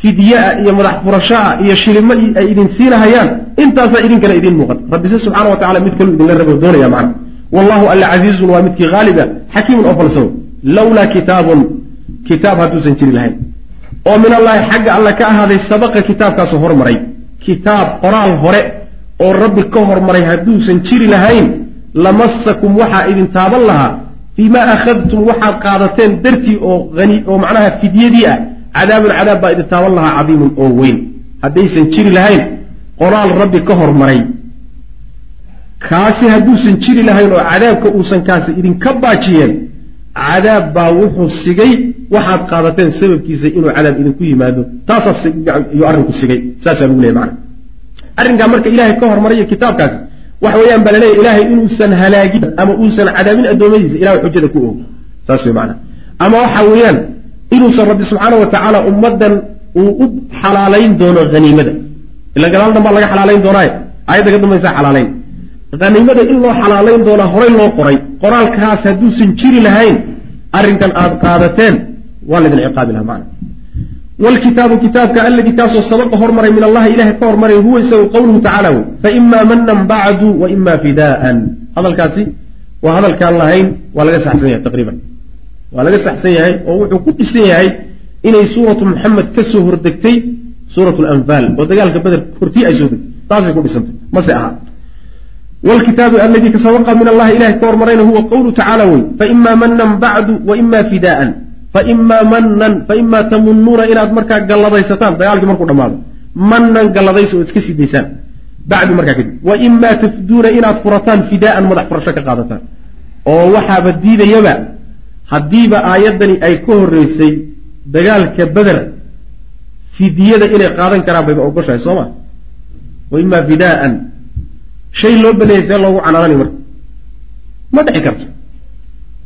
Speaker 2: fidyaa iyo madax furashaa iyo shilimo ay idin siinahayaan. Intaasaa idinkana idiin muuqata. Rabbise subxana wa tacala mid kalu idinla rabo doonaya macna. Wallahu alla casiizun waa midkii haaliba xakiimun oo falsano lawlaa kitaabun kitaab hadduusan jiri lahayn. Oo min allahi xagga alla ka ahaaday sabaqa kitaabkaasu hormaray. Kitaab qoraal hore oo rabbi ka hormaray hadduusan jiri lahayn lamasakum waxaa idin taaban lahaa fiimaa akhadtum waxaad qaadateen dartii oo ani oo macnaha fidyadii ah cadaabun cadaab baa idin taaban lahaa cadiimun oo weyn. Haddaysan jiri lahayn qoraal rabbi ka hormaray kaasi hadduusan jiri lahayn oo cadaabka uusan kaasi idinka baajiyeen cadaab baa wuxuu sigay waxaad qaadateen sababkiisa inuu cadaab idinku yimaado. Taasaayuu arrinku sigay saasaa lagu leeyay mana arrinkaa marka ilaahay ka hormarayo kitaabkaasi waxa weeyaan baa laleeyahy ilaahay inuusan halaagin ama uusan cadaabin addoommadiisa ilahay xujada ku og saas wey maanaa ama waxa weeyaan inuusan rabbi subxaana wa tacaala ummaddan uu u xalaalayn doono haniimada ila gadaal dhan baa laga xalaalayn doonaaye aayadda ka dambaysaa xalaalayn haniimada in loo xalaalayn doonaa horay loo qoray qoraalkaas hadduusan jiri lahayn arrinkan aad qaadateen waa laydin ciqaabi lahaa macna wlkitaabu kitaabka aladii kaasoo sabaqa hormaray min allahi ilahay ka hormaray huwa isagu qowluhu tacala wey faima manan bacdu wa ima fidaan hadalkaasi waa hadalkaan lahayn waa laga saxsan yahay taqriiban waa laga saxsan yahay oo wuxuu ku dhisan yahay inay suuratu maxamed ka soo hordegtay suurat lanfaal oo dagaalka beder hortii ay soo degtay taasay ku dhisantay mase aha wlkitaabu aladii ka sabaqa min allahi ilahay ka hormarayna huwa qowluhu tacala wey faima manan bacdu wa ima fidaan faimaa manan faimaa tamunuuna inaad markaa galladaysataan dagaalkii markuu dhamaado manan galladaysa ood iska sii daysaan bacdu markaa kadib. Wa imaa tafduuna inaad furataan fidaaan madax furasho ka qaadataan. Oo waxaaba diidayaba haddiiba aayaddani ay ka horreysay dagaalka beder fidiyada inay qaadan karaan bayba ogoshahay soo ma? Wa imaa fidaaan shay loo baneeyey see loogu canaanani marka. Ma dhici karto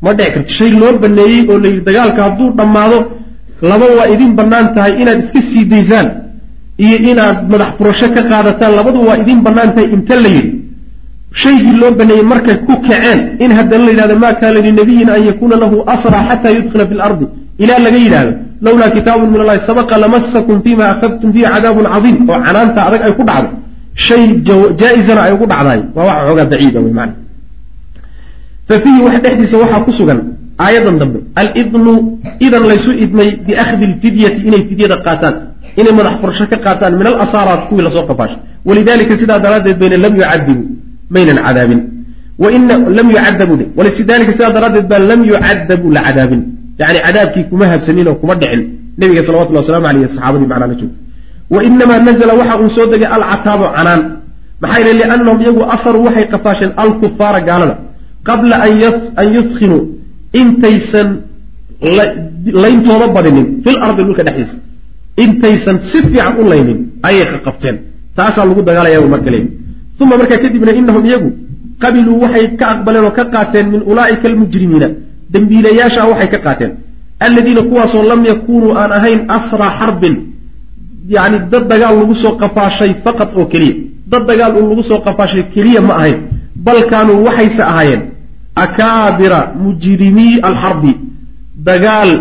Speaker 2: ma dhici karto shay loo baneeyey oo layidhi dagaalka hadduu dhammaado laba waa idin bannaan tahay inaad iska sii daysaan iyo inaad madax furasho ka qaadataan. Labadu waa idin bannaan tahay inta la yidhi. Shaygii loo baneeyey markay ku kaceen in haddana la yidhahdo maa kaana linabiyin an yakuuna lahu asraa xataa yudkila fi lardi ilaa laga yidhaahdo lawlaa kitaabun min allahi sabaqa lamasakum fima akhadtum fiihi cadaabun cadiim. Oo canaanta adag ay ku dhacdo shay jaa-izana ay ugu dhacdaay waa wax xoogaa baciida wey maana fa fiihi wax dhexdiisa waxaa ku sugan aayadan dambe alidnu idan laysu idmay biakhdi lfidyati inay fidyada qaataan inay madax furasho ka qaataan min alasaaraat kuwii la soo qafaashay walidalika sidaa daraaddeed bayna lam yucadibu maynan cadaabin. Lam yucadabu de walidalika sidaa daraaddeed baa lam yucadabu la cadaabin. Yani cadaabkii kuma habsanin kuma dhicin. Nabiga salawatullah waslamu aleyh saxaabadii macnaa la joogta wainamaa nazla waxa uu soo degay alcataabu canaan. Maxaa yidhi liannahum iyagu asaruu waxay qafaasheen alkufaara gaalada qabla an yudkinuu intaysan layntooda badinin fil ardi dhulka dhexdiisa. Intaysan si fiican u laynin ayay qaqabteen taasaa lagu dagaalaya marka leey uma markaa kadibna inahum iyagu qabiluu waxay ka aqbaleen oo ka qaateen min ulaa'ika almujrimiina. Dembiilayaasha waxay ka qaateen. Alladiina kuwaasoo lam yakunuu aan ahayn asraa xarbin yani dad dagaal lagu soo qafaashay faqad oo keliya. Dad dagaal uu lagu soo qafaashay keliya ma ahayn bal kaanuu waxayse ahaayeen akaabira mujrimii alxarbi dagaal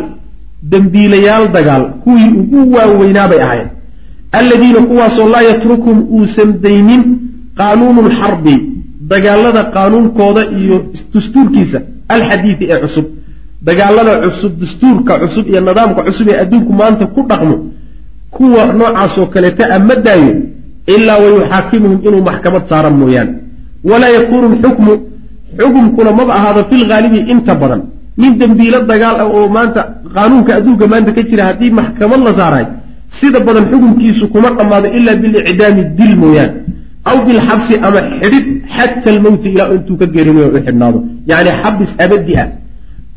Speaker 2: dembiilayaal dagaal kuwii ugu waaweynaabay ahaayeen. Alladiina kuwaasoo laa yatrukum uusan daynin qaanuunu lxarbi dagaalada qaanuunkooda iyo dastuurkiisa alxadiidi ee cusub. Dagaalada cusub dastuurka cusub iyo nidaamka cusub ee adduunku maanta ku dhaqmo kuwa noocaasoo kaleeta a ma daayo ilaa wayuxaakimuhum inuu maxkamad saara mooyaane walaa yakuunu lxukmu xukumkuna maba ahaado filghaalibi inta badan. Nin dembiilo dagaal ah oo maanta qaanuunka adduunka maanta ka jira haddii maxkamad la saaraay sida badan xukumkiisu kuma dhammaado ilaa bilicdaami dil mooyaane aw bilxabsi ama xidhid xata almowti ilaa intuu ka geerinayo u xidhnaado. Yacni xabis abadi ah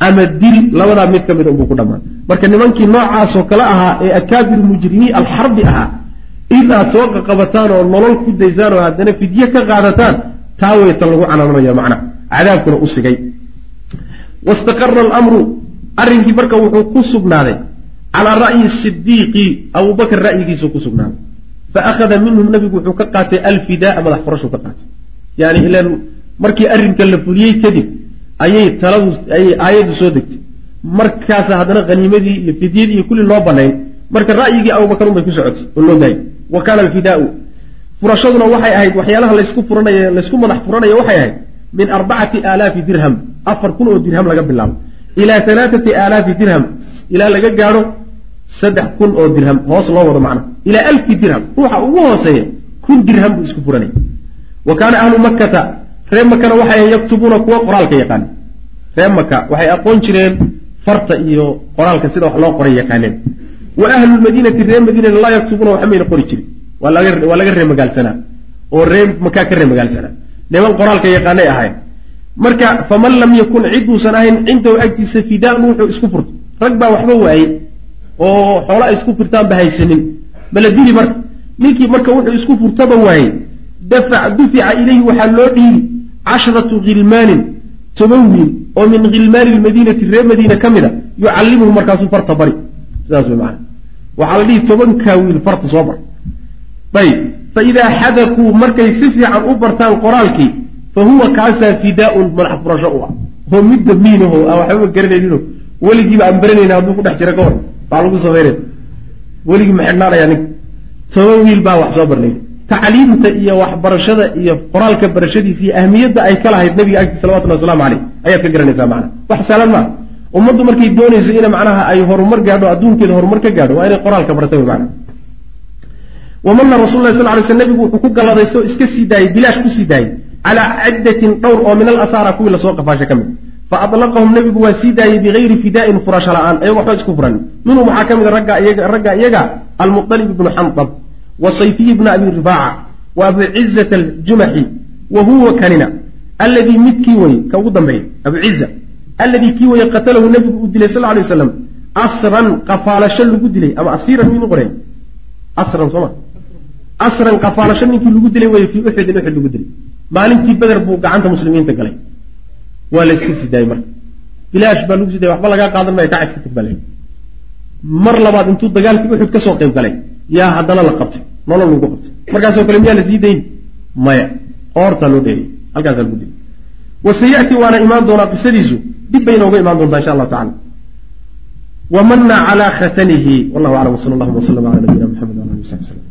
Speaker 2: ama dil labadaa mid ka mid unbuu ku dhammaan. Marka nimankii noocaasoo kale ahaa ee akaabir mujrimiin alxarbi ahaa in aad soo qaqabataan oo nolol ku daysaan oo haddana fidye ka qaadataan taa weyta lagu canaananayo macnaha cadaabkuna u sigay. Wastaqara alamru arrinkii marka wuxuu ku sugnaaday calaa ra'yi sidiiqi abubakr ra'yigiisuu ku sugnaaday. Fa akhada minhum nabigu wuxuu ka qaatay alfidaaa madax furashuu ka qaatay. Yani ilan markii arrinka la fuliyey kadib ayay taladu ayay aayaddu soo degtay. Markaasa haddana haniimadii iyo fidyadii iyo kulli loo banayn marka ra'yigii abubakar un bay ku socotay oo loo daayay. Wa kaana alfidaau furashaduna waxay ahayd waxyaalaha laysku furanay laysku madax furanaya waxay ahayd min arbacati aalaafi dirham afar kun oo dirham laga bilaabo. Ilaa alaaati aalaafi dirham ilaa laga gaadho saddex kun oo dirham hoos loo wado macna. Ilaa alfi dirham ruuxa ugu hooseeya kun dirham buu isku furanaya wa kaana ahlu makkata reer makana waxay yaktubuuna kuwa qoraalka yaqaaneen. Reer maka waxay aqoon jireen farta iyo qoraalka sida wax loo qoray yaqaaneen. Wa ahlu lmadiinati reer madiinana laa yaktubuuna waxmayna qori jirin waa laga ree magaalsanaa oo reer makaa ka ree magaalsanaa niman qoraalka yaqaanay ahayn. Marka faman lam yakun ciduusan ahayn cindahu agtiisa fidaan wuxuu isku furto. Rag baa waxba waayey oo xoola ay isku furtaanba haysanin. Mala dili marka ninkii marka wuxuu isku furtaba waayey dufica ilayhi waxaa loo dhiibi casharatu khilmaanin toban wiil oo min khilmaani lmadiinati reer madiina ka mid a yucallimuhu markaasuu farta bari. Sidaas way maana waxaa la dhihi tobankaa wiil farta soo bar ayb faidaa xadakuu markay si fiican u bartaan qoraalkii fa huwa kaasaa fidaaun madax furasho u ah. Oo midda miinaho aan waxbaba garanayninoo weligiiba aan baranayna hadduu ku dhex jira ka hor baa lagu samaynaya weligii ma xidhnaanaya ninka toban wiil baa wax soo barnay. Tacliimta iyo waxbarashada iyo qoraalka barashadiisa iyo ahmiyadda ay ka lahayd nabiga agtiis salawatullah waslamu caleyh ayaad ka garanaysaa macana wax saalan maa ummaddu markay doonayso ina macnaha ay horumar gaadho adduunkeeda horumar ka gaadho waa inay qoraalka barta wy macana wamana rasul lah sal ly sl nabigu wuxuu ku galladaysto iska sii daayey bilaash ku sii daayey calaa ciddatin dhowr oo min alasaara kuwii la soo qafaasha ka mid. Fa adlaqahum nabigu waa sii daayey bigayri fidaa'in furasho la'aan ayagoo waxba isku furan. Minhum waxaa ka mid a ragga iyaga almuطalib ibnu xandab wa sayfiy ibnu abi rifaaca wa abu cizata aljumaxi wa huwa kanina. Alladii midkii weye ka ugu dambeeya abu ciza alladii kii weye qatalahu nabigu uu dilay sal lay waslam asran qafaalasho lagu dilay ama asiiran minu qoreen asran sooma asran qafaalasho ninkii lagu dilay wey fii uxudin uxud lagu dilay. Maalintii beder buu gacanta muslimiinta galay. Waa la iska marka. Bilaash baa lagu sii dayay waxba lagaa qaadan maya kaca iska tag mar labaad intuu dagaalkii uxud ka soo qayb galay yaa haddana la qabtay nolol lagu qabtay. Markaasoo kale miyaa la sii dayn maya. Qoortaa loo dheeriyay halkaasaa lagu dilay. Wasayati waana imaan doonaa qisadiisu. Dib bay inooga imaan doontaa insha allahu tacala wamana calaa khatanihi wallahu aclam wsala allahuma wslama cala nabiyina maxamed wala ali sabi slm